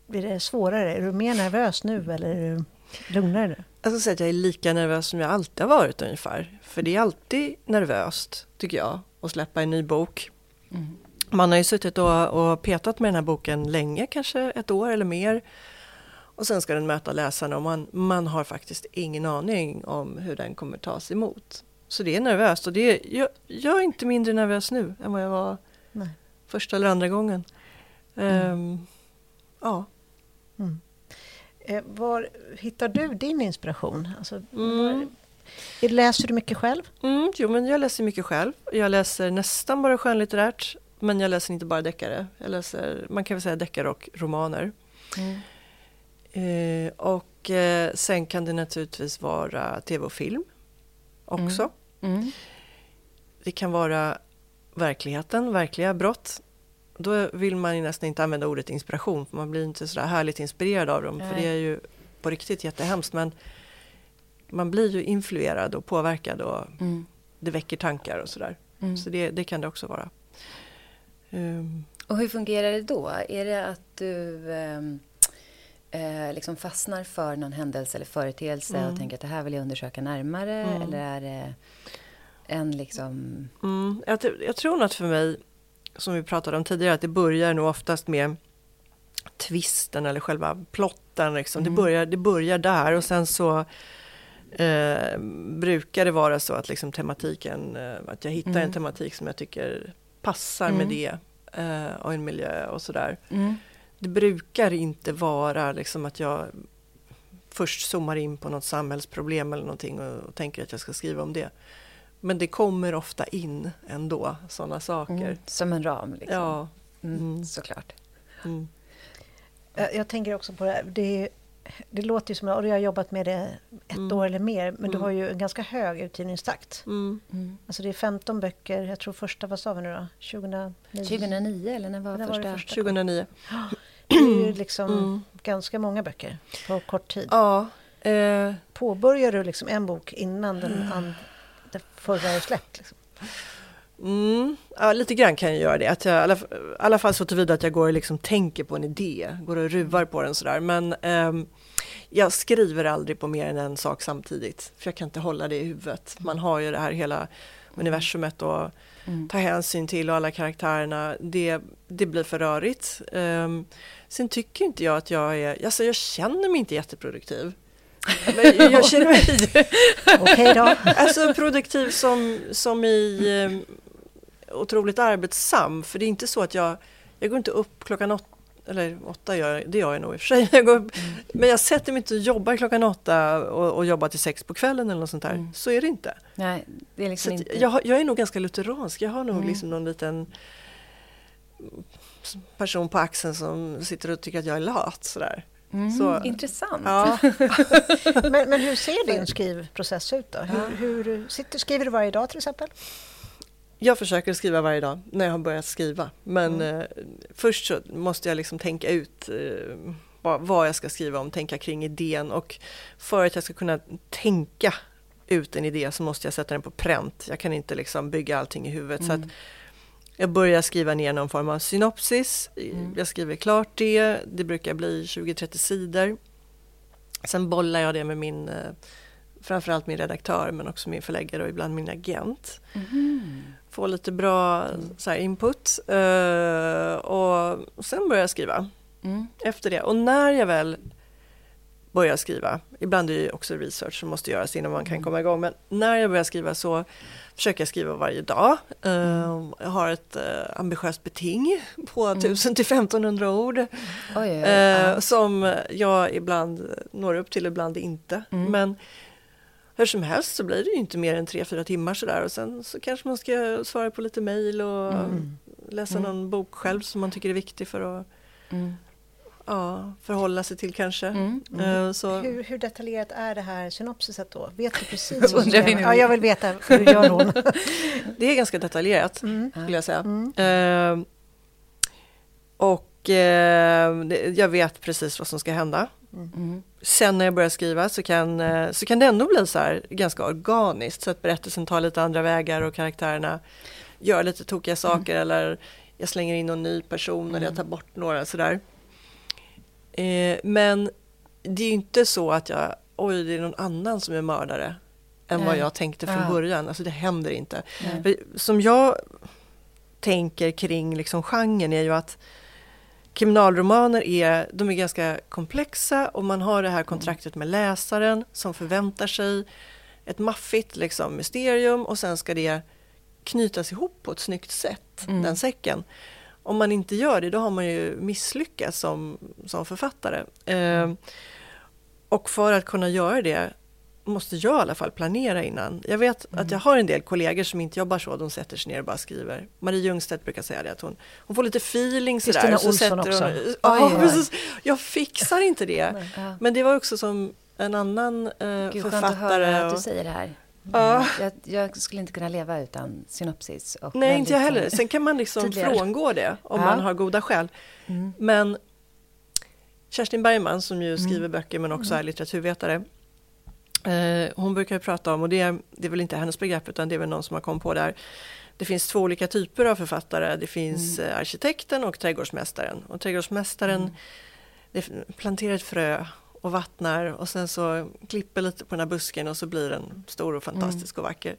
blir det svårare? Är du mer nervös nu eller är du lugnare nu? Jag ska säga att jag är lika nervös som jag alltid har varit ungefär. För det är alltid nervöst, tycker jag, att släppa en ny bok. Mm. Man har ju suttit och, och petat med den här boken länge, kanske ett år eller mer. Och sen ska den möta läsarna och man, man har faktiskt ingen aning om hur den kommer tas emot. Så det är nervöst och det är, jag, jag är inte mindre nervös nu än vad jag var Nej. första eller andra gången. Ehm, ja. Mm. Eh, var hittar du din inspiration? Alltså, Mm. var, läser du mycket själv? Mm, jo, men jag läser mycket själv. Jag läser nästan bara skönlitterärt. Men jag läser inte bara deckare. Jag läser, man kan väl säga deckare och romaner. Mm. Eh, och eh, sen kan det naturligtvis vara tv och film också. Mm. Det kan vara verkligheten, verkliga brott. Då vill man ju nästan inte använda ordet inspiration för man blir inte så där härligt inspirerad av dem. För Nej. det är ju på riktigt jättehemskt men man blir ju influerad och påverkad och Mm. det väcker tankar och sådär. Mm. Så det, det kan det också vara. Ehm, Och hur fungerar det då? Är det att du ehm, eh, liksom fastnar för någon händelse eller företeelse Mm. och tänker att det här vill jag undersöka närmare? Mm. Eller är det en liksom... mm, jag, jag tror nog att för mig, som vi pratade om tidigare, att det börjar nog oftast med twisten eller själva plotten. Liksom. Mm. Det, börjar, det börjar där och sen så eh, brukar det vara så att liksom tematiken, eh, att jag hittar Mm. en tematik som jag tycker passar Mm. med det eh, och en miljö och sådär. Mm. Det brukar inte vara liksom att jag först zoomar in på något samhällsproblem eller någonting och, och tänker att jag ska skriva om det. Men det kommer ofta in ändå, sådana saker. Mm. Som en ram liksom. Ja. Mm. Mm. Såklart. Mm. Jag, jag tänker också på det här. Det, det låter ju som, och jag har jobbat med det ett Mm. år eller mer, men du har ju en ganska hög utgivningstakt. Mm. Mm. Alltså det är 15 böcker, jag tror första, vad sa vi nu då? 2009? 2009 eller när var När var det första? första? 2009. Det är ju liksom Mm. ganska många böcker på kort tid. Ja. Eh, Påbörjar du liksom en bok innan den, an, den förra är släppt? Liksom? mm, ja, lite grann kan jag göra det. Att jag, i alla, alla fall så tillvida att jag går och liksom tänker på en idé, går och ruvar på den sådär. Men ehm, jag skriver aldrig på mer än en sak samtidigt. För jag kan inte hålla det i huvudet. Man har ju det här hela universumet och Mm. ta hänsyn till och alla karaktärerna, det, det blir för rörigt. Um, sen tycker inte jag att jag är, alltså jag känner mig inte jätteproduktiv. Men jag känner mig Okej då. alltså produktiv som, som i um, otroligt arbetsam. För det är inte så att jag, jag går inte upp klockan åtta, eller åtta gör jag, det gör jag nog i och för sig. Jag går upp, Men jag sätter mig inte och jobbar klockan åtta och, och jobbar till sex på kvällen eller något sånt där. Mm. Så är det inte. Nej, det är liksom inte... jag, jag är nog ganska lutheransk. Jag har nog Mm. liksom någon liten person på axeln som sitter och tycker att jag är lat. Sådär. Mm, så- Intressant. Ja. Men, men hur ser din skrivprocess ut då? Hur, hur, sitter, skriver du varje dag till exempel? Jag försöker skriva varje dag när jag har börjat skriva. Men Mm. eh, först så måste jag liksom tänka ut eh, vad, vad jag ska skriva om, tänka kring idén. Och för att jag ska kunna tänka ut en idé så måste jag sätta den på pränt. Jag kan inte liksom bygga allting i huvudet. Så att Mm. Jag börjar skriva ner någon form av synopsis. Mm. Jag skriver klart det. Det brukar bli 20-30 sidor. Sen bollar jag det med min, eh, framförallt min redaktör men också min förläggare och ibland min agent. Mhm. Får lite bra så här, input. eh, och sen börjar jag skriva Mm. efter det. Och när jag väl börjar skriva, ibland är det också research som måste göras innan man kan komma igång, men när jag börjar skriva så försöker jag skriva varje dag. Eh, Jag har ett eh, ambitiöst beting på 1000 till 1500 ord Oj, oj, oj. eh, som jag ibland når upp till, ibland inte. Mm. Men hur som helst så blir det ju inte mer än 3-4 timmar sådär och sen så kanske man ska svara på lite mejl och Mm. läsa Mm. någon bok själv som man tycker är viktig för att Mm. Ja, förhålla sig till kanske. Mm. Eh, Så, Hur, hur detaljerat är det här synopsiset då? Vet du precis vad nu. Ja, jag vill veta. Hur gör hon? det är ganska detaljerat Mm. skulle jag säga. Mm. Eh, och det- jag vet precis vad som ska hända. Mm. Sen när jag börjar skriva så kan, eh, så kan det ändå bli så här ganska organiskt så att berättelsen tar lite andra vägar och karaktärerna gör lite tokiga saker eller jag slänger in någon ny person eller jag tar bort några sådär. Eh, men det är ju inte så att jag, oj det är någon annan som är mördare än vad Nej. jag tänkte från Ja. början. Alltså det händer inte. Nej. Som jag tänker kring liksom genren är ju att kriminalromaner är, de är ganska komplexa och man har det här kontraktet med läsaren som förväntar sig ett maffigt liksom, mysterium och sen ska det knytas ihop på ett snyggt sätt, Mm. den säcken. Om man inte gör det, då har man ju misslyckats som, som författare. Eh, och för att kunna göra det måste jag i alla fall planera innan. Jag vet att jag har en del kollegor som inte jobbar så, de sätter sig ner och bara skriver. Marie Ljungstedt brukar säga det, att hon, hon får lite feeling sådär. Kristina så Olsson också. Hon, ja, Oj, precis. Jag fixar inte det. Ja. Men det var också som en annan eh, Gud, skönt att författare. höra att du säger det här. Ja. Jag, jag skulle inte kunna leva utan synopsis. Och Nej, inte jag heller. Sen kan man liksom frångå det om Ja. man har goda skäl. Mm. Men Kerstin Bergman som ju Mm. skriver böcker men också är litteraturvetare. Eh, hon brukar prata om, och det är, det är väl inte hennes begrepp utan det är väl någon som har kommit på det här. Det finns två olika typer av författare. Det finns Mm. eh, arkitekten och trädgårdsmästaren. Och trädgårdsmästaren Mm. det planterar ett frö och vattnar och sen så klipper lite på den här busken och så blir den stor och fantastisk och vacker.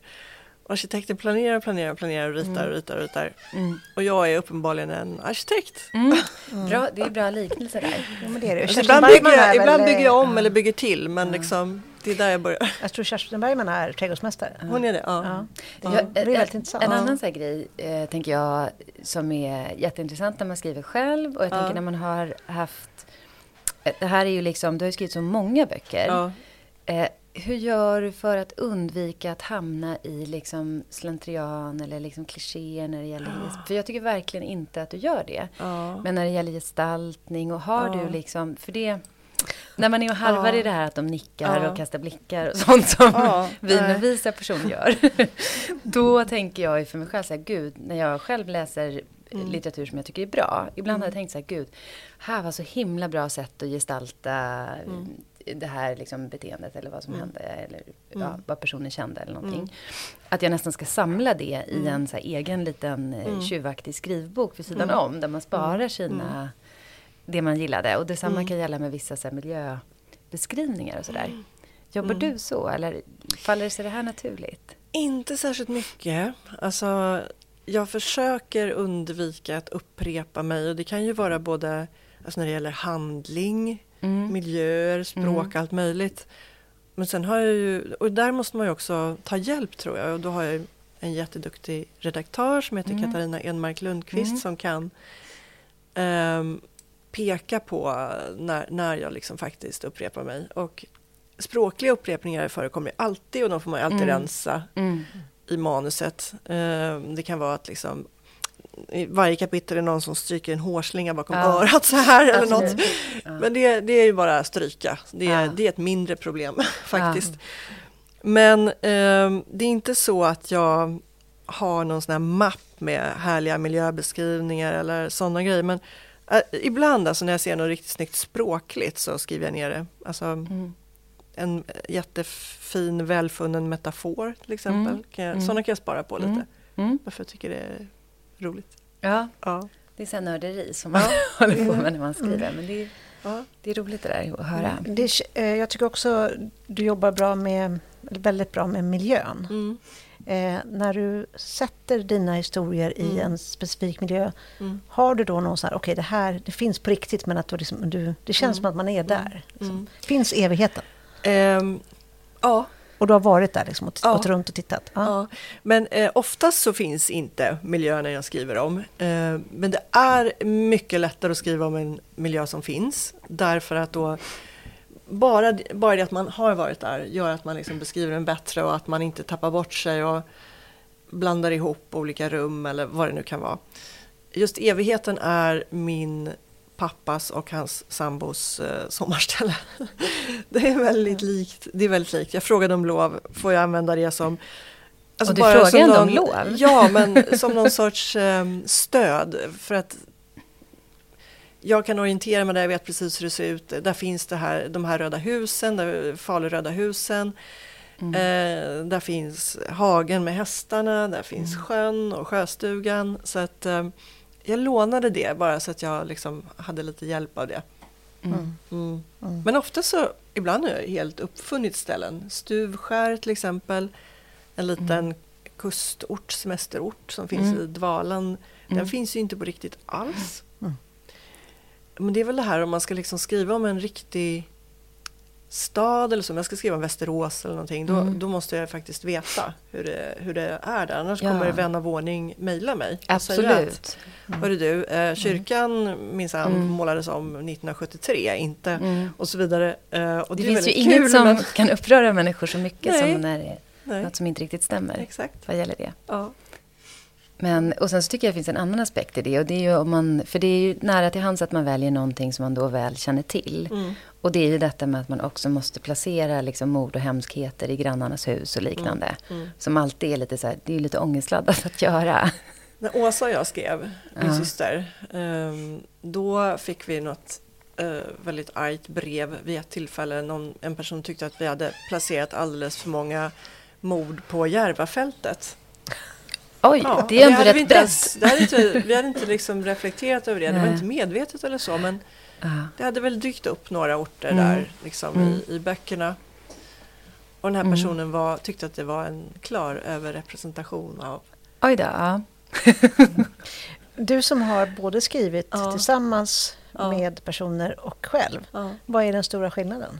Och arkitekten planerar, planerar, planerar och ritar och ritar och ritar. Mm. Och jag är uppenbarligen en arkitekt. Mm. Bra, det är bra liknelse där. Ja, men det är det. Alltså, ibland bygger jag, ibland väl, bygger jag om eh, eller bygger till men liksom, det är där jag börjar. Jag tror Kerstin Bergman är trädgårdsmästare. Hon är det? Ja. Ja. Ja. Det, är en- väldigt intressant. En annan så här grej, eh, tänker jag, som är jätteintressant när man skriver själv. Och jag Ja. tänker när man har haft... eh, Det här är ju liksom, du har ju skrivit så många böcker. Ja. Eh, hur gör du för att undvika att hamna i liksom slentrian eller liksom klichéer när det gäller... För jag tycker verkligen inte att du gör det. Ja. Men när det gäller gestaltning och har Ja. du liksom... För det... När man är och harvar Ja. i det här att de nickar Ja. och kastar blickar och sånt som Ja, nej. vinovisa person gör. Då tänker jag ju för mig själv så här, gud, när jag själv läser Mm. litteratur som jag tycker är bra. Ibland har jag tänkt så här, gud, här var så himla bra sätt att gestalta Mm. det här liksom beteendet eller vad som hände eller ja, Mm. vad personen kände eller någonting. Att jag nästan ska samla det i Mm. en så här egen liten eh, Mm. tjuvaktig skrivbok vid sidan Mm. om där man sparar sina, det man gillade. Och detsamma Mm. kan gälla med vissa så här, miljöbeskrivningar och sådär. Jobbar Mm. du så eller faller sig det här naturligt? Inte särskilt mycket. Alltså, jag försöker undvika att upprepa mig och det kan ju vara både alltså när det gäller handling, Mm. miljöer, språk, allt möjligt. Men sen har jag ju, och där måste man ju också ta hjälp tror jag. Och då har jag en jätteduktig redaktör som heter Mm. Katarina Enmark Lundqvist Mm. som kan ehm, peka på när, när jag liksom faktiskt upprepar mig. Och språkliga upprepningar förekommer alltid och de får man alltid Mm. rensa Mm. I manuset. Ehm, det kan vara att liksom i varje kapitel är någon som stryker en hårslinga bakom Ja. örat så här eller något. Ja. Men det, det är ju bara att stryka. Det är, Ja. det är ett mindre problem faktiskt. Men ehm, det är inte så att jag har någon sån här mapp med härliga miljöbeskrivningar eller sådana grejer. Men eh, ibland alltså när jag ser något riktigt snyggt språkligt så skriver jag ner det. Alltså Mm. En jättefin välfunnen metafor till exempel. Mm. Kan jag, Mm. Sådana kan jag spara på lite. Mm. Mm. Varför jag tycker det är roligt. Ja, Ja. det är så här nörderi som man håller på med när man skriver. Men det är, Ja. det är roligt det där att höra. Det, eh, jag tycker också du jobbar bra med, väldigt bra med miljön. Mm. Eh, när du sätter dina historier i Mm. en specifik miljö, Mm. har du då någon sån här, okej det här det finns på riktigt men att du liksom, du, det känns Mm. som att man är där. Liksom. Mm. Finns evigheten? Ehm, ja, Och du har varit där liksom, och Ja. runt och tittat? Ja. Ja, men eh, oftast så finns inte miljöerna jag skriver om. Eh, men det är mycket lättare att skriva om en miljö som finns. Därför att då bara, bara det att man har varit där gör att man liksom beskriver den bättre och att man inte tappar bort sig och blandar ihop olika rum eller vad det nu kan vara. Just evigheten är min pappas och hans sambos eh, sommarställe. det är väldigt likt. Det är väldigt likt. Jag frågade om lov, får jag använda det som Alltså och du frågade ändå om lov? Ja, men som någon sorts eh, stöd. För att jag kan orientera mig där, jag vet precis hur det ser ut. Där finns det här, de här röda husen, där, Faluröda husen. Mm. Eh, där finns hagen med hästarna, där finns mm. sjön och sjöstugan. Så att eh, jag lånade det bara så att jag liksom hade lite hjälp av det. Mm. mm. mm. Men ofta så, ibland har jag helt uppfunnit ställen. Stuvskär till exempel, en liten mm. kustort, semesterort som finns i Dvalan. Den finns ju inte på riktigt alls. Men det är väl det här om man ska liksom skriva om en riktig stad eller så, om jag ska skriva om Västerås eller någonting, då, mm. då måste jag faktiskt veta hur det, hur det är där. Annars ja. kommer vän av ordning mejla mig. Absolut. mm. Hörru du, eh, kyrkan mm. minsann mm. målades om 1973, inte mm. och så vidare. Eh, och det, det finns ju inget som men... kan uppröra människor så mycket Nej. som när det är något som inte riktigt stämmer. Exakt. Vad gäller det. Ja. Men, och sen så tycker jag det finns en annan aspekt i det. Och det är ju om man, för det är ju nära till hands att man väljer någonting som man då väl känner till. Mm. Och det är ju detta med att man också måste placera liksom mord och hemskheter i grannarnas hus och liknande. Mm. Mm. Som alltid är lite så här, det är ju lite ångestladdat att göra. När Åsa och jag skrev, min ja. syster, um, då fick vi något uh, väldigt argt brev vid ett tillfälle. Någon, en person tyckte att vi hade placerat alldeles för många mord på Järvafältet. Oj, ja, det är ändå rätt brett. Vi hade inte, vi hade inte liksom reflekterat över det, Nej. det var inte medvetet eller så, men uh. det hade väl dykt upp några orter mm. där liksom, mm. i, i böckerna. Och den här mm. personen var, tyckte att det var en klar överrepresentation av... Oj då. Ja. du som har både skrivit ja. tillsammans ja. med personer och själv. Vad är den stora skillnaden?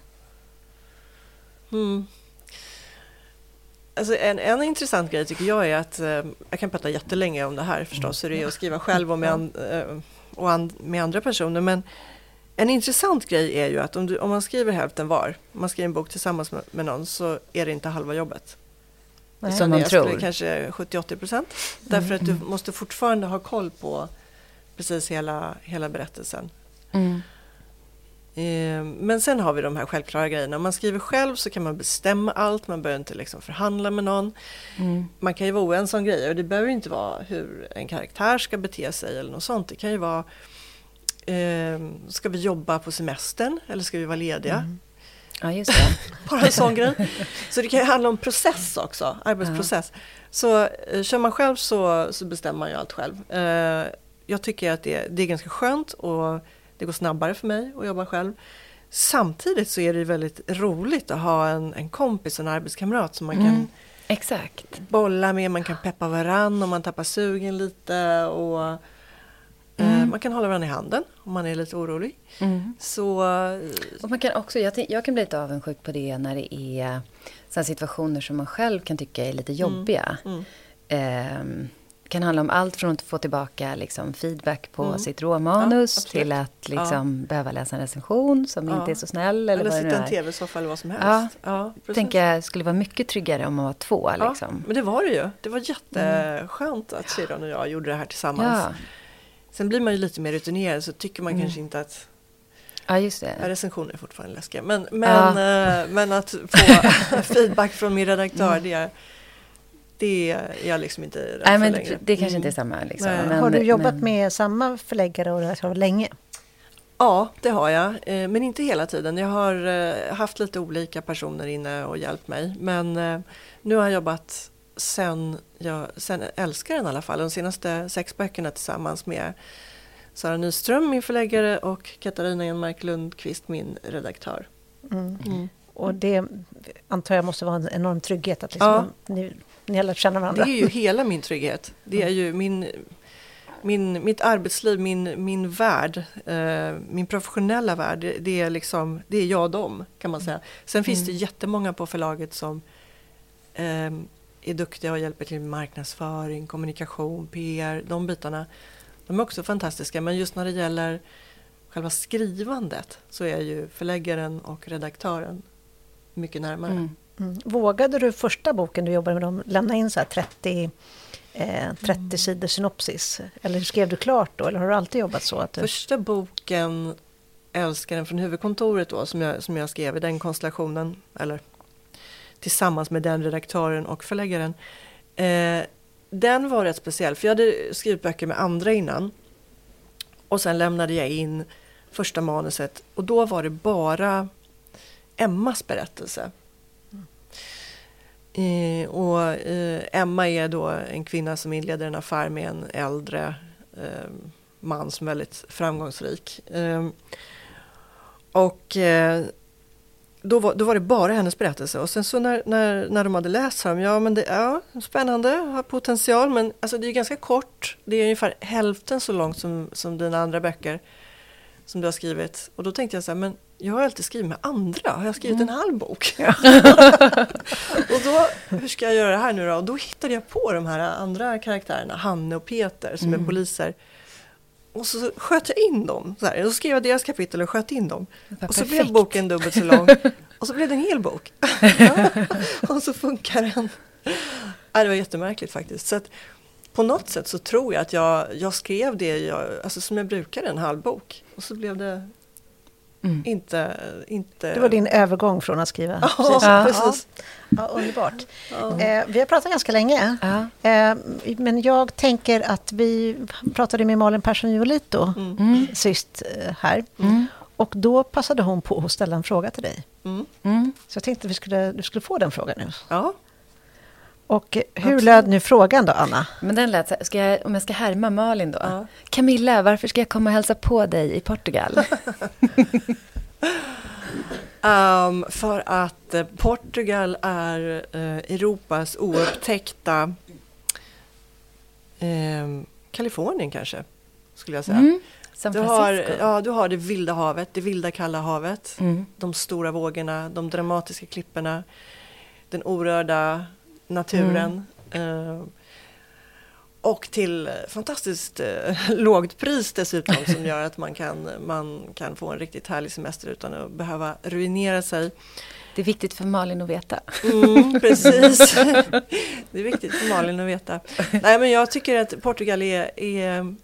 Mm. Alltså en, en intressant grej tycker jag är att, eh, jag kan prata jättelänge om det här förstås, hur det är att skriva själv och med, an, eh, och an, med andra personer. Men en intressant grej är ju att om, du, om man skriver hälften var, om man skriver en bok tillsammans med, med någon, så är det inte halva jobbet. Nej, Som man tror. Kanske 70-80 procent. Därför att du mm. måste fortfarande ha koll på precis hela, hela berättelsen. Mm. Eh, men sen har vi de här självklara grejerna. Om man skriver själv så kan man bestämma allt, man behöver inte liksom förhandla med någon. Mm. Man kan ju vara oense om grejer och det behöver inte vara hur en karaktär ska bete sig eller något sånt. Det kan ju vara, eh, ska vi jobba på semestern eller ska vi vara lediga? Mm. Ja, just det. Bara en sån grej. Så det kan ju handla om process också, arbetsprocess. Ja. Så eh, kör man själv så, så bestämmer man ju allt själv. Eh, jag tycker att det, det är ganska skönt och det går snabbare för mig att jobba själv. Samtidigt så är det väldigt roligt att ha en, en kompis, en arbetskamrat som man mm. kan Exakt. bolla med, man kan peppa varann om man tappar sugen lite och eh, mm. man kan hålla varandra i handen om man är lite orolig. Mm. Så, eh, och man kan också, jag, jag, kan bli lite avundsjuk på det när det är sådana situationer som man själv kan tycka är lite mm. jobbiga. Kan handla om allt från att få tillbaka liksom, feedback på mm. sitt råmanus ja, till att liksom, ja. behöva läsa en recension som ja. inte är så snäll. Eller, eller sitta i en tv-soffa eller vad som helst. Ja, ja tänker jag skulle vara mycket tryggare om man var två. Liksom. men det var det ju. Det var jätteskönt att Shiron och jag gjorde det här tillsammans. Sen blir man ju lite mer rutinerad så tycker man mm. kanske inte att Ja, just det. Recensioner är fortfarande läskiga. Men, men, äh, men att få feedback från min redaktör, mm. det är det är jag liksom inte rädd Nej, men för längre. Det kanske inte är mm. samma. Liksom. Men, har du jobbat men... med samma förläggare och redaktör länge? Ja, det har jag. Eh, men inte hela tiden. Jag har eh, haft lite olika personer inne och hjälpt mig. Men eh, nu har jag jobbat sen, jag, sen Älskaren i alla fall. De senaste sex böckerna tillsammans med Sara Nyström, min förläggare och Katarina Enmark Lundqvist, min redaktör. Mm. Mm. Och det antar jag måste vara en enorm trygghet att liksom, ja. ni ni har lärt känna varandra. Det är ju hela min trygghet. Det är ju min, min, mitt arbetsliv, min, min värld, eh, min professionella värld. Det, det, är liksom, det är jag och dem kan man säga. Sen finns mm. det jättemånga på förlaget som eh, är duktiga och hjälper till med marknadsföring, kommunikation, PR, de bitarna. De är också fantastiska men just när det gäller själva skrivandet så är ju förläggaren och redaktören mycket närmare. Mm. Mm. Vågade du första boken du jobbade med dem lämna in så 30, eh, 30 mm. sidor synopsis? Eller skrev du klart då? Eller har du alltid jobbat så? Att du... Första boken, Älskaren från huvudkontoret då, som jag, som jag skrev i den konstellationen, eller tillsammans med den redaktören och förläggaren. Eh, den var rätt speciell, för jag hade skrivit böcker med andra innan. Och sen lämnade jag in första manuset och då var det bara Emmas berättelse. Eh, och eh, Emma är då en kvinna som inleder en affär med en äldre eh, man som är väldigt framgångsrik. Eh, och eh, då var, då var det bara hennes berättelse. Och sen så när, när, när de hade läst så ja men det ja, spännande, har potential, men alltså det är ganska kort. Det är ungefär hälften så långt som, som dina andra böcker som du har skrivit. Och då tänkte jag så här, men jag har alltid skrivit med andra. Har jag skrivit mm. en halv bok? Och då, hur ska jag göra det här nu då? Och då hittade jag på de här andra karaktärerna, Hanne och Peter som mm. är poliser. Och så sköt jag in dem. Så, här. så skrev jag deras kapitel och sköt in dem. Och så perfekt. blev boken dubbelt så lång. Och så blev det en hel bok. och så funkar den. Ja, det var jättemärkligt faktiskt. Så att, på något sätt så tror jag att jag, jag skrev det jag, alltså som jag brukar, en halv bok. Och så blev det mm. inte, inte... Det var din övergång från att skriva? Ja, precis. Ja, precis. Ja, underbart. Ja. Eh, vi har pratat ganska länge. Eh, men jag tänker att vi pratade med Malin Persson Jolito mm. mm. sist eh, här. Mm. Och då passade hon på att ställa en fråga till dig. Mm. mm. Så jag tänkte att vi skulle, du skulle få den frågan nu. Ja. Och hur Absolut. löd nu frågan då, Anna? Men den lät så ska jag, om jag ska härma Malin då. Ja. Camilla, varför ska jag komma och hälsa på dig i Portugal? um, för att eh, Portugal är uh, Europas oupptäckta uh, Kalifornien kanske, skulle jag säga. Mm. Du har, ja, du har det vilda havet, det vilda kalla havet, mm. de stora vågorna, de dramatiska klipporna, den orörda naturen. Mm. Eh, och till fantastiskt eh, lågt pris dessutom som gör att man kan, man kan få en riktigt härlig semester utan att behöva ruinera sig. Det är viktigt för Malin att veta. Mm, precis. Det är viktigt för Malin att veta. Nej, men jag tycker att Portugal är, är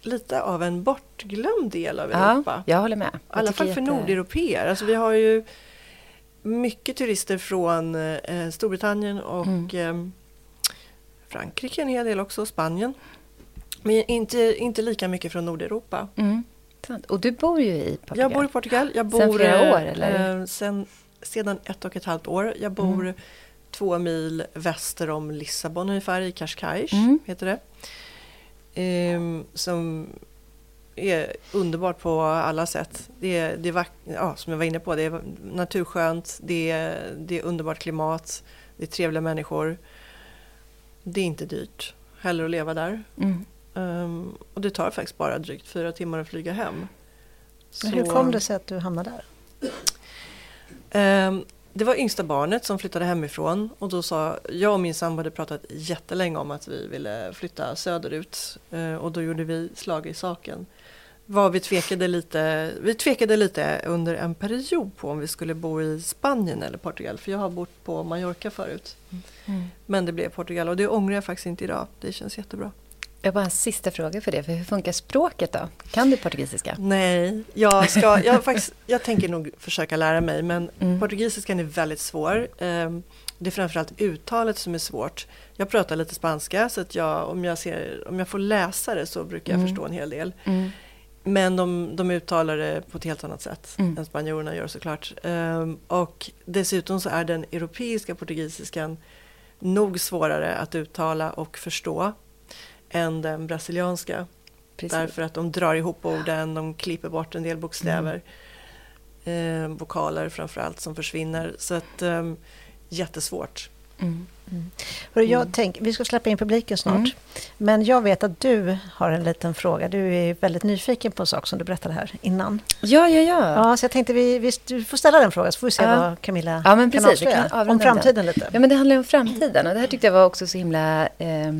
lite av en bortglömd del av Europa. Ja, jag håller med. I alla fall för nordeuropeer. Alltså vi har ju mycket turister från eh, Storbritannien och mm. eh, Frankrike en hel del också, Spanien. Men inte, inte lika mycket från Nordeuropa. Mm. Och du bor ju i Portugal? Jag bor i Portugal. Jag bor, sen flera år? Eller? Eh, sen, sedan ett och ett halvt år. Jag bor mm. två mil väster om Lissabon ungefär, i Cascais mm. heter det. Eh, som är underbart på alla sätt. Det är, det är ja, som jag var inne på, det är naturskönt, det är, det är underbart klimat, det är trevliga människor. Det är inte dyrt heller att leva där. Mm. Um, och det tar faktiskt bara drygt fyra timmar att flyga hem. Men hur kom det sig att du hamnade där? Um, det var yngsta barnet som flyttade hemifrån och då sa jag och min sambo hade pratat jättelänge om att vi ville flytta söderut uh, och då gjorde vi slag i saken var vi tvekade lite, vi tvekade lite under en period på om vi skulle bo i Spanien eller Portugal. För jag har bott på Mallorca förut. Mm. Men det blev Portugal och det ångrar jag faktiskt inte idag. Det känns jättebra. Jag har bara en sista fråga för det. För hur funkar språket då? Kan du portugisiska? Nej, jag, ska, jag, faktiskt, jag tänker nog försöka lära mig. Men mm. portugisiskan är väldigt svår. Ehm, det är framförallt uttalet som är svårt. Jag pratar lite spanska så att jag, om, jag ser, om jag får läsa det så brukar jag mm. förstå en hel del. Mm. Men de, de uttalar det på ett helt annat sätt mm. än spanjorerna gör såklart. Um, och dessutom så är den europeiska portugisiskan nog svårare att uttala och förstå än den brasilianska. Precis. Därför att de drar ihop orden, de klipper bort en del bokstäver. Mm. Eh, vokaler framförallt som försvinner. Så att, um, jättesvårt. Mm. Mm. Jag tänk, vi ska släppa in publiken snart. Mm. Men jag vet att du har en liten fråga. Du är väldigt nyfiken på en sak som du berättade här innan. Ja, ja, ja. ja så jag tänkte vi, vi du får ställa den frågan så får vi se ja. vad Camilla ja, men precis, kan avslöja. Kan om framtiden lite. Ja, men det handlar om framtiden. Och det här tyckte jag var också så himla eh,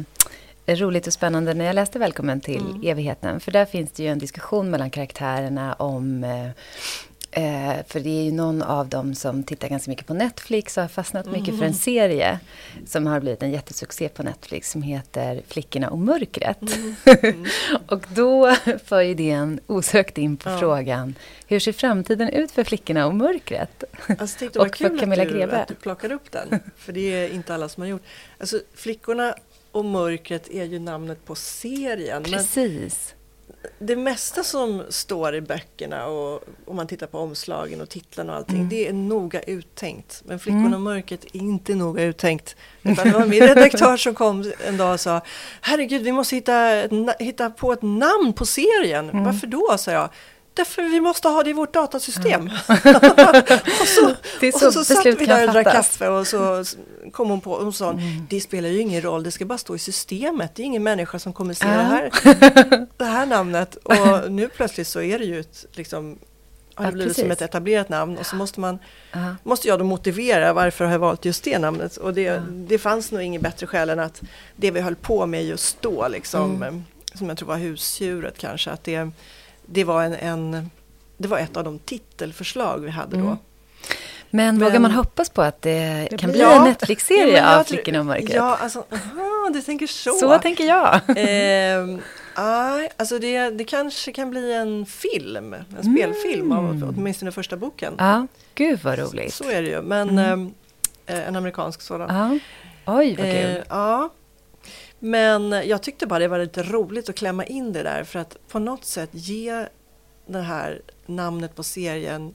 roligt och spännande när jag läste Välkommen till mm. evigheten. För där finns det ju en diskussion mellan karaktärerna om eh, Eh, för det är ju någon av dem som tittar ganska mycket på Netflix och har fastnat mycket mm. för en serie som har blivit en jättesuccé på Netflix som heter Flickorna och mörkret. Mm. Mm. och då för ju det en osökt in på ja. frågan hur ser framtiden ut för Flickorna och mörkret? Alltså, det och för Camilla att du, Grebe. att du plockade upp den, för det är inte alla som har gjort. Alltså, Flickorna och mörkret är ju namnet på serien. Precis det mesta som står i böckerna och om man tittar på omslagen och titlarna och allting, mm. det är noga uttänkt. Men Flickorna mm. och mörkret är inte noga uttänkt. Utan det var min redaktör som kom en dag och sa Herregud, vi måste hitta, hitta på ett namn på serien. Mm. Varför då? sa jag. Därför vi måste ha det i vårt datasystem. Ja. och så, det är så, och så satt vi där och drack kaffe och så kom hon på och sa mm. det spelar ju ingen roll, det ska bara stå i systemet. Det är ingen människa som kommer se ja. det, här, det här namnet. Och nu plötsligt så är det ju ett, liksom, har det ja, blivit precis. som ett etablerat namn och så måste, man, uh måste jag då motivera varför jag har valt just det namnet. Och det, uh det fanns nog inget bättre skäl än att det vi höll på med just då, liksom, mm. som jag tror var husdjuret kanske, att det det var, en, en, det var ett av de titelförslag vi hade då. Mm. Men, Men vågar man hoppas på att det, det kan bli ja, en Netflix-serie ja, av Flickorna och mörkret? Ja, alltså, aha, du tänker så. Så tänker jag. eh, aj, alltså det, det kanske kan bli en film, en mm. spelfilm av åtminstone första boken. Ja, gud vad roligt. Så, så är det ju, men mm. eh, en amerikansk sådan. Ja. Oj, vad kul. Eh, ja, men jag tyckte bara det var lite roligt att klämma in det där för att på något sätt ge det här namnet på serien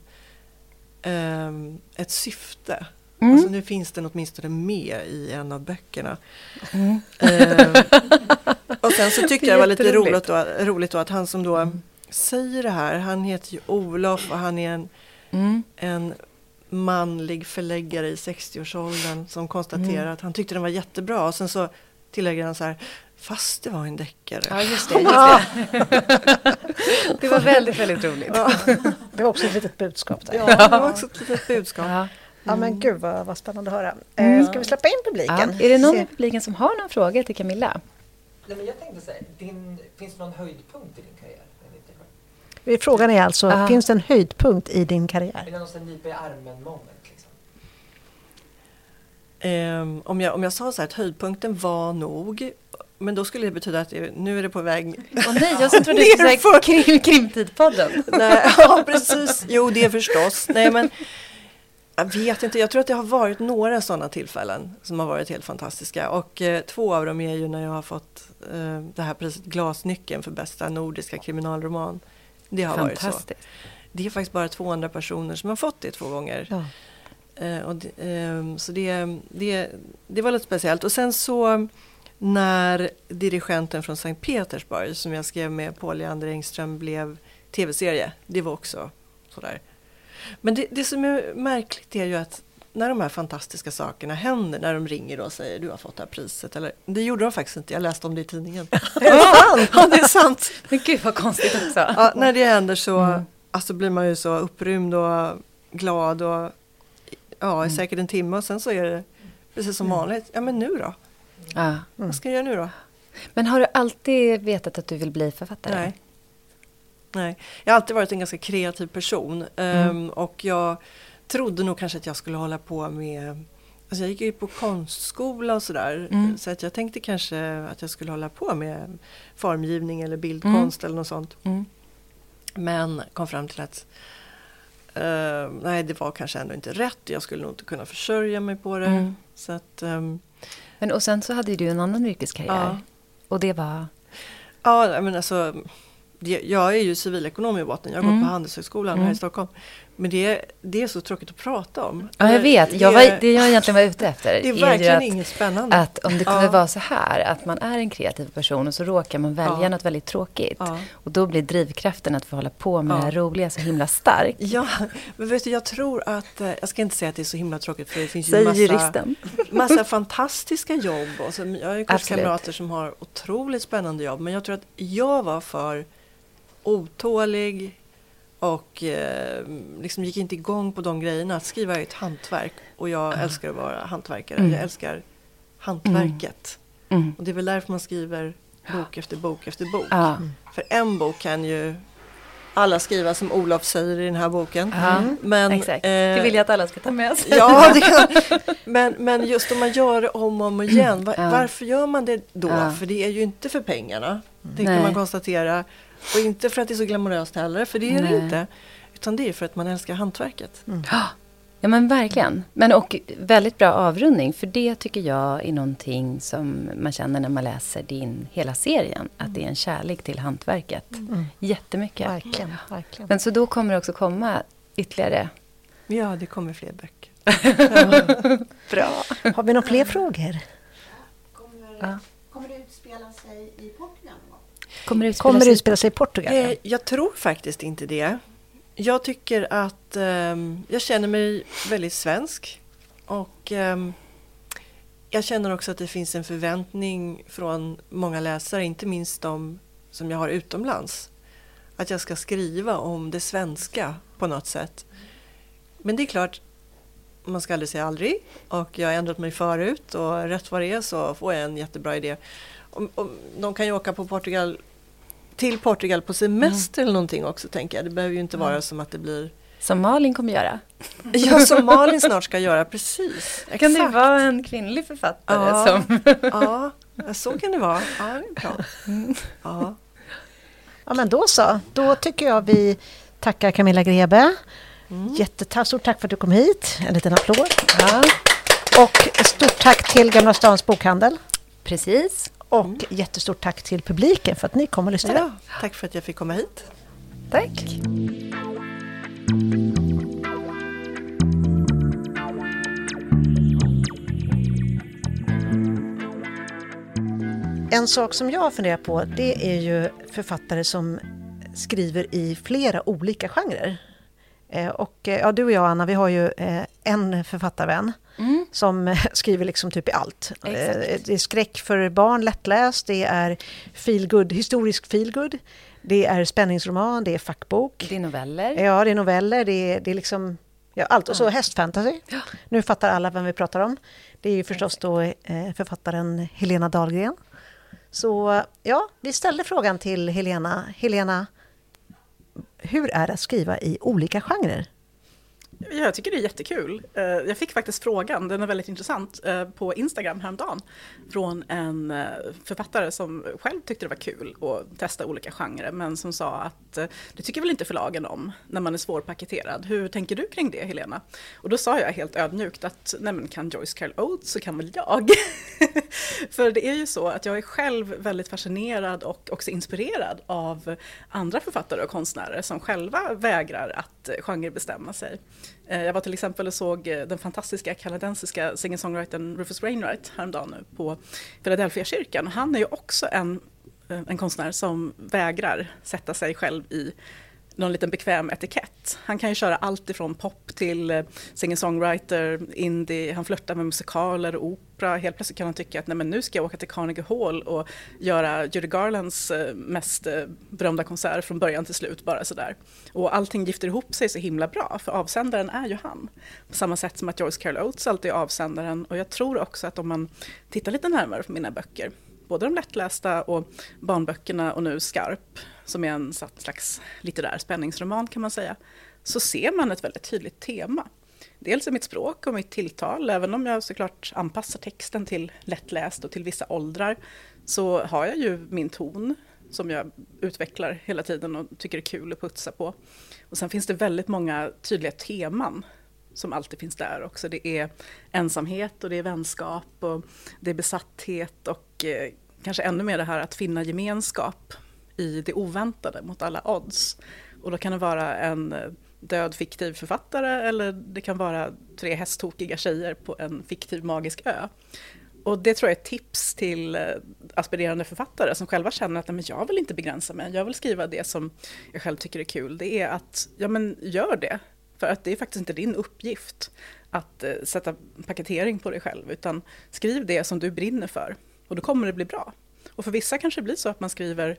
um, ett syfte. Mm. Alltså nu finns den åtminstone med i en av böckerna. Mm. Um, och sen så tyckte jag det var lite roligt då, roligt då att han som då mm. säger det här, han heter ju Olof och han är en, mm. en manlig förläggare i 60-årsåldern som konstaterar mm. att han tyckte den var jättebra. Och sen så tillägger han så här, fast det var en deckare. Ja, just det. Just det. det var väldigt, väldigt roligt. Ja. Det var också ett litet budskap där. Ja, det var också ett litet budskap. Ja. Ja men gud vad, vad spännande att höra. Eh, mm. ska vi släppa in publiken? Ja. Är det någon i publiken som har någon fråga till Camilla? Nej, men jag tänkte så här, din, finns det någon höjdpunkt i din karriär? Frågan är alltså, Aha. finns det en höjdpunkt i din karriär? Är det någon nypa i armen moment? Um, om, jag, om jag sa så här att höjdpunkten var nog, men då skulle det betyda att nu är det på väg... Åh nej, jag trodde du skulle säga krim, Krimtidpodden. nej, ja, precis. Jo, det förstås. Nej, men jag vet inte, jag tror att det har varit några sådana tillfällen som har varit helt fantastiska. Och eh, två av dem är ju när jag har fått eh, det här priset Glasnyckeln för bästa nordiska kriminalroman. Det har varit så. Det är faktiskt bara 200 personer som har fått det två gånger. Ja. Eh, och det, eh, så det, det, det var lite speciellt. Och sen så när dirigenten från Sankt Petersburg som jag skrev med Paul Leander Engström blev tv-serie. Det var också sådär. Men det, det som är märkligt är ju att när de här fantastiska sakerna händer, när de ringer och säger du har fått det här priset. Eller, det gjorde de faktiskt inte, jag läste om det i tidningen. ja, det är sant! Men gud vad konstigt också. Ja, när det händer så mm. alltså, blir man ju så upprymd och glad och ja, mm. säkert en timme och sen så är det precis som mm. vanligt. Ja, men nu då? Ja. Vad ska jag göra nu då? Men har du alltid vetat att du vill bli författare? Nej. Nej, jag har alltid varit en ganska kreativ person mm. um, och jag trodde nog kanske att jag skulle hålla på med Alltså jag gick ju på konstskola och sådär. Mm. Så att jag tänkte kanske att jag skulle hålla på med formgivning eller bildkonst mm. eller något sånt. Mm. Men kom fram till att Uh, nej, det var kanske ändå inte rätt. Jag skulle nog inte kunna försörja mig på det. Mm. Så att, um, men och sen så hade du en annan yrkeskarriär. Ja. Och det var? Ja, men alltså. Jag är ju civilekonom i botten. Jag har mm. på Handelshögskolan mm. här i Stockholm. Men det, det är så tråkigt att prata om. Ja, jag vet. Jag var, det jag egentligen var ute efter det är verkligen att, inget spännande. Att om det kunde ja. vara så här, att man är en kreativ person och så råkar man välja ja. något väldigt tråkigt. Ja. Och då blir drivkraften att få hålla på med ja. det här roliga så himla stark. Ja, men vet du, jag tror att, eh, jag ska inte säga att det är så himla tråkigt för det finns ju Säger massa, juristen. massa fantastiska jobb. Och så, jag har ju kurskamrater som har otroligt spännande jobb. Men jag tror att jag var för otålig, och eh, liksom gick inte igång på de grejerna. Att skriva är ett hantverk och jag mm. älskar att vara hantverkare. Mm. Jag älskar hantverket. Mm. mm. Och det är väl därför man skriver bok efter bok efter bok. För en bok kan ju alla skriva som Olof säger i den här boken. Mm. Men, Exakt. Eh, det vill jag att alla ska ta med sig. Ja, kan, men, men just om man gör det om och om igen, var, varför gör man det då? För det är ju inte för pengarna, det kan man konstatera. Och inte för att det är så glamoröst heller, för det är Nej. det inte. Utan det är för att man älskar hantverket. Mm. Ja men verkligen. Men och väldigt bra avrundning. För det tycker jag är någonting som man känner när man läser din hela serien. Att det är en kärlek till hantverket. Mm. Jättemycket. Verkligen, verkligen. Men så då kommer det också komma ytterligare. Ja, det kommer fler böcker. bra. Har vi några fler frågor? Kommer, ja. kommer det utspela sig i Portugal? Kommer det utspela, kommer det utspela sig i Portugal? Eh, jag tror faktiskt inte det. Jag tycker att eh, jag känner mig väldigt svensk. Och eh, jag känner också att det finns en förväntning från många läsare, inte minst de som jag har utomlands. Att jag ska skriva om det svenska på något sätt. Men det är klart, man ska aldrig säga aldrig. Och jag har ändrat mig förut och rätt vad det är så får jag en jättebra idé. Och, och, de kan ju åka på Portugal till Portugal på semester mm. eller någonting också tänker jag. Det behöver ju inte vara mm. som att det blir som Malin kommer göra. Ja, som Malin snart ska göra, precis. Exakt. Kan det vara en kvinnlig författare? Ja, som... ja så kan det vara. Ja, det är bra. Mm. Ja. ja, men då så. Då tycker jag vi tackar Camilla Grebe. Mm. Jättetack, stort tack för att du kom hit. En liten applåd. Ja. Och stort tack till Gamla Stans bokhandel. Precis. Och mm. jättestort tack till publiken för att ni kom och lyssnade. Ja, tack för att jag fick komma hit. Tack. En sak som jag funderar på det är ju författare som skriver i flera olika genrer. Eh, och eh, ja, du och jag Anna, vi har ju eh, en författarvän. Som skriver liksom typ i allt. Exakt. Det är skräck för barn, lättläst, det är feelgood, historisk feelgood, det är spänningsroman, det är fackbok. Det är noveller. Ja, det är noveller, det är, det är liksom ja, allt. Och så mm. hästfantasy. Ja. Nu fattar alla vem vi pratar om. Det är ju förstås då författaren Helena Dahlgren. Så ja, vi ställde frågan till Helena. Helena, hur är det att skriva i olika genrer? Jag tycker det är jättekul. Eh, jag fick faktiskt frågan, den är väldigt intressant, eh, på Instagram häromdagen från en eh, författare som själv tyckte det var kul att testa olika genrer men som sa att det tycker väl inte förlagen om när man är svårpaketerad. Hur tänker du kring det Helena? Och då sa jag helt ödmjukt att nej men kan Joyce Carol Oates så kan väl jag. För det är ju så att jag är själv väldigt fascinerad och också inspirerad av andra författare och konstnärer som själva vägrar att genrebestämma sig. Eh, jag var till exempel och såg eh, den fantastiska kanadensiska singer-songwritern Rufus Wainwright häromdagen nu på Philadelphia-kyrkan. Han är ju också en, eh, en konstnär som vägrar sätta sig själv i någon liten bekväm etikett. Han kan ju köra allt ifrån pop till eh, singer-songwriter, indie, han flörtar med musikaler och opera. Helt plötsligt kan han tycka att Nej, men nu ska jag åka till Carnegie Hall och göra Judy Garlands eh, mest eh, berömda konsert från början till slut bara sådär. Och allting gifter ihop sig så himla bra för avsändaren är ju han. På samma sätt som att Joyce Carol Oates alltid är avsändaren och jag tror också att om man tittar lite närmare på mina böcker både de lättlästa och barnböckerna och nu Skarp, som är en slags litterär spänningsroman kan man säga, så ser man ett väldigt tydligt tema. Dels i mitt språk och mitt tilltal, även om jag såklart anpassar texten till lättläst och till vissa åldrar, så har jag ju min ton som jag utvecklar hela tiden och tycker är kul att putsa på. Och sen finns det väldigt många tydliga teman som alltid finns där också. Det är ensamhet och det är vänskap och det är besatthet och eh, kanske ännu mer det här att finna gemenskap i det oväntade mot alla odds. Och då kan det vara en eh, död fiktiv författare eller det kan vara tre hästtokiga tjejer på en fiktiv magisk ö. Och det tror jag är ett tips till eh, aspirerande författare som själva känner att men jag vill inte begränsa mig, jag vill skriva det som jag själv tycker är kul. Det är att, ja men gör det. För att det är faktiskt inte din uppgift att eh, sätta paketering på dig själv, utan skriv det som du brinner för. Och då kommer det bli bra. Och för vissa kanske det blir så att man skriver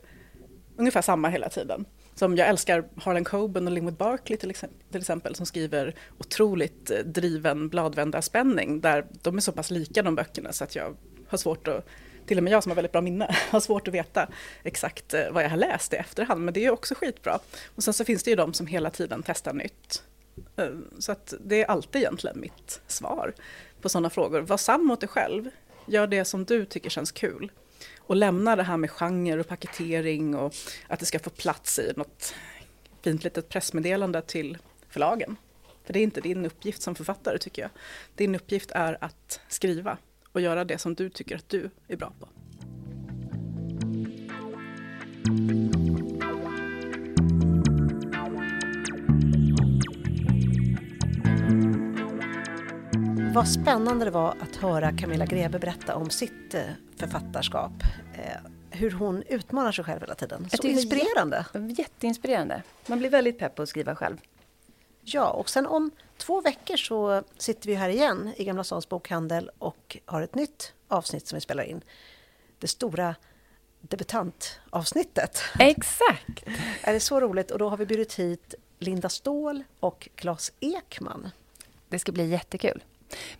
ungefär samma hela tiden. Som jag älskar Harlan Coben och Lingwood Barkley till exempel, till exempel som skriver otroligt eh, driven bladvändarspänning där de är så pass lika de böckerna så att jag har svårt att till och med jag som har väldigt bra minne har svårt att veta exakt eh, vad jag har läst i efterhand. Men det är också skitbra. Och sen så finns det ju de som hela tiden testar nytt. Eh, så att det är alltid egentligen mitt svar på sådana frågor. Var sann mot dig själv. Gör det som du tycker känns kul. Och lämna det här med genre och paketering och att det ska få plats i något fint litet pressmeddelande till förlagen. För det är inte din uppgift som författare tycker jag. Din uppgift är att skriva och göra det som du tycker att du är bra på. Vad spännande det var att höra Camilla Grebe berätta om sitt eh, författarskap. Eh, hur hon utmanar sig själv hela tiden. Så inspirerande! Jätteinspirerande. Man blir väldigt pepp på att skriva själv. Ja, och sen om två veckor så sitter vi här igen i Gamla Stans bokhandel och har ett nytt avsnitt som vi spelar in. Det stora debutantavsnittet. Exakt! är det så roligt? Och då har vi bjudit hit Linda Ståhl och Claes Ekman. Det ska bli jättekul.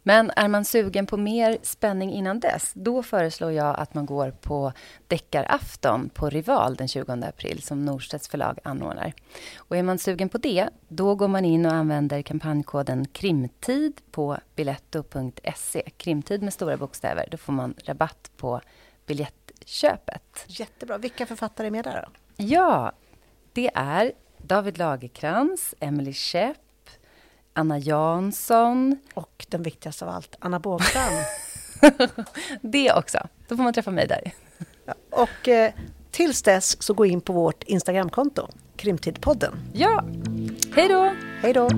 Men är man sugen på mer spänning innan dess, då föreslår jag att man går på Deckarafton på Rival den 20 april som Norstedts förlag anordnar. Och är man sugen på det, då går man in och använder kampanjkoden KRIMTID på biletto.se. Krimtid med stora bokstäver. Då får man rabatt på biljettköpet. Jättebra. Vilka författare är med där? Då? Ja, det är David Lagerkrans, Emily Schepp, Anna Jansson. Och den viktigaste av allt, Anna Bågström. det också. Då får man träffa mig där. Ja, och eh, tills dess så gå in på vårt Instagramkonto, Krimtidpodden. Ja! Hej då! Hej då!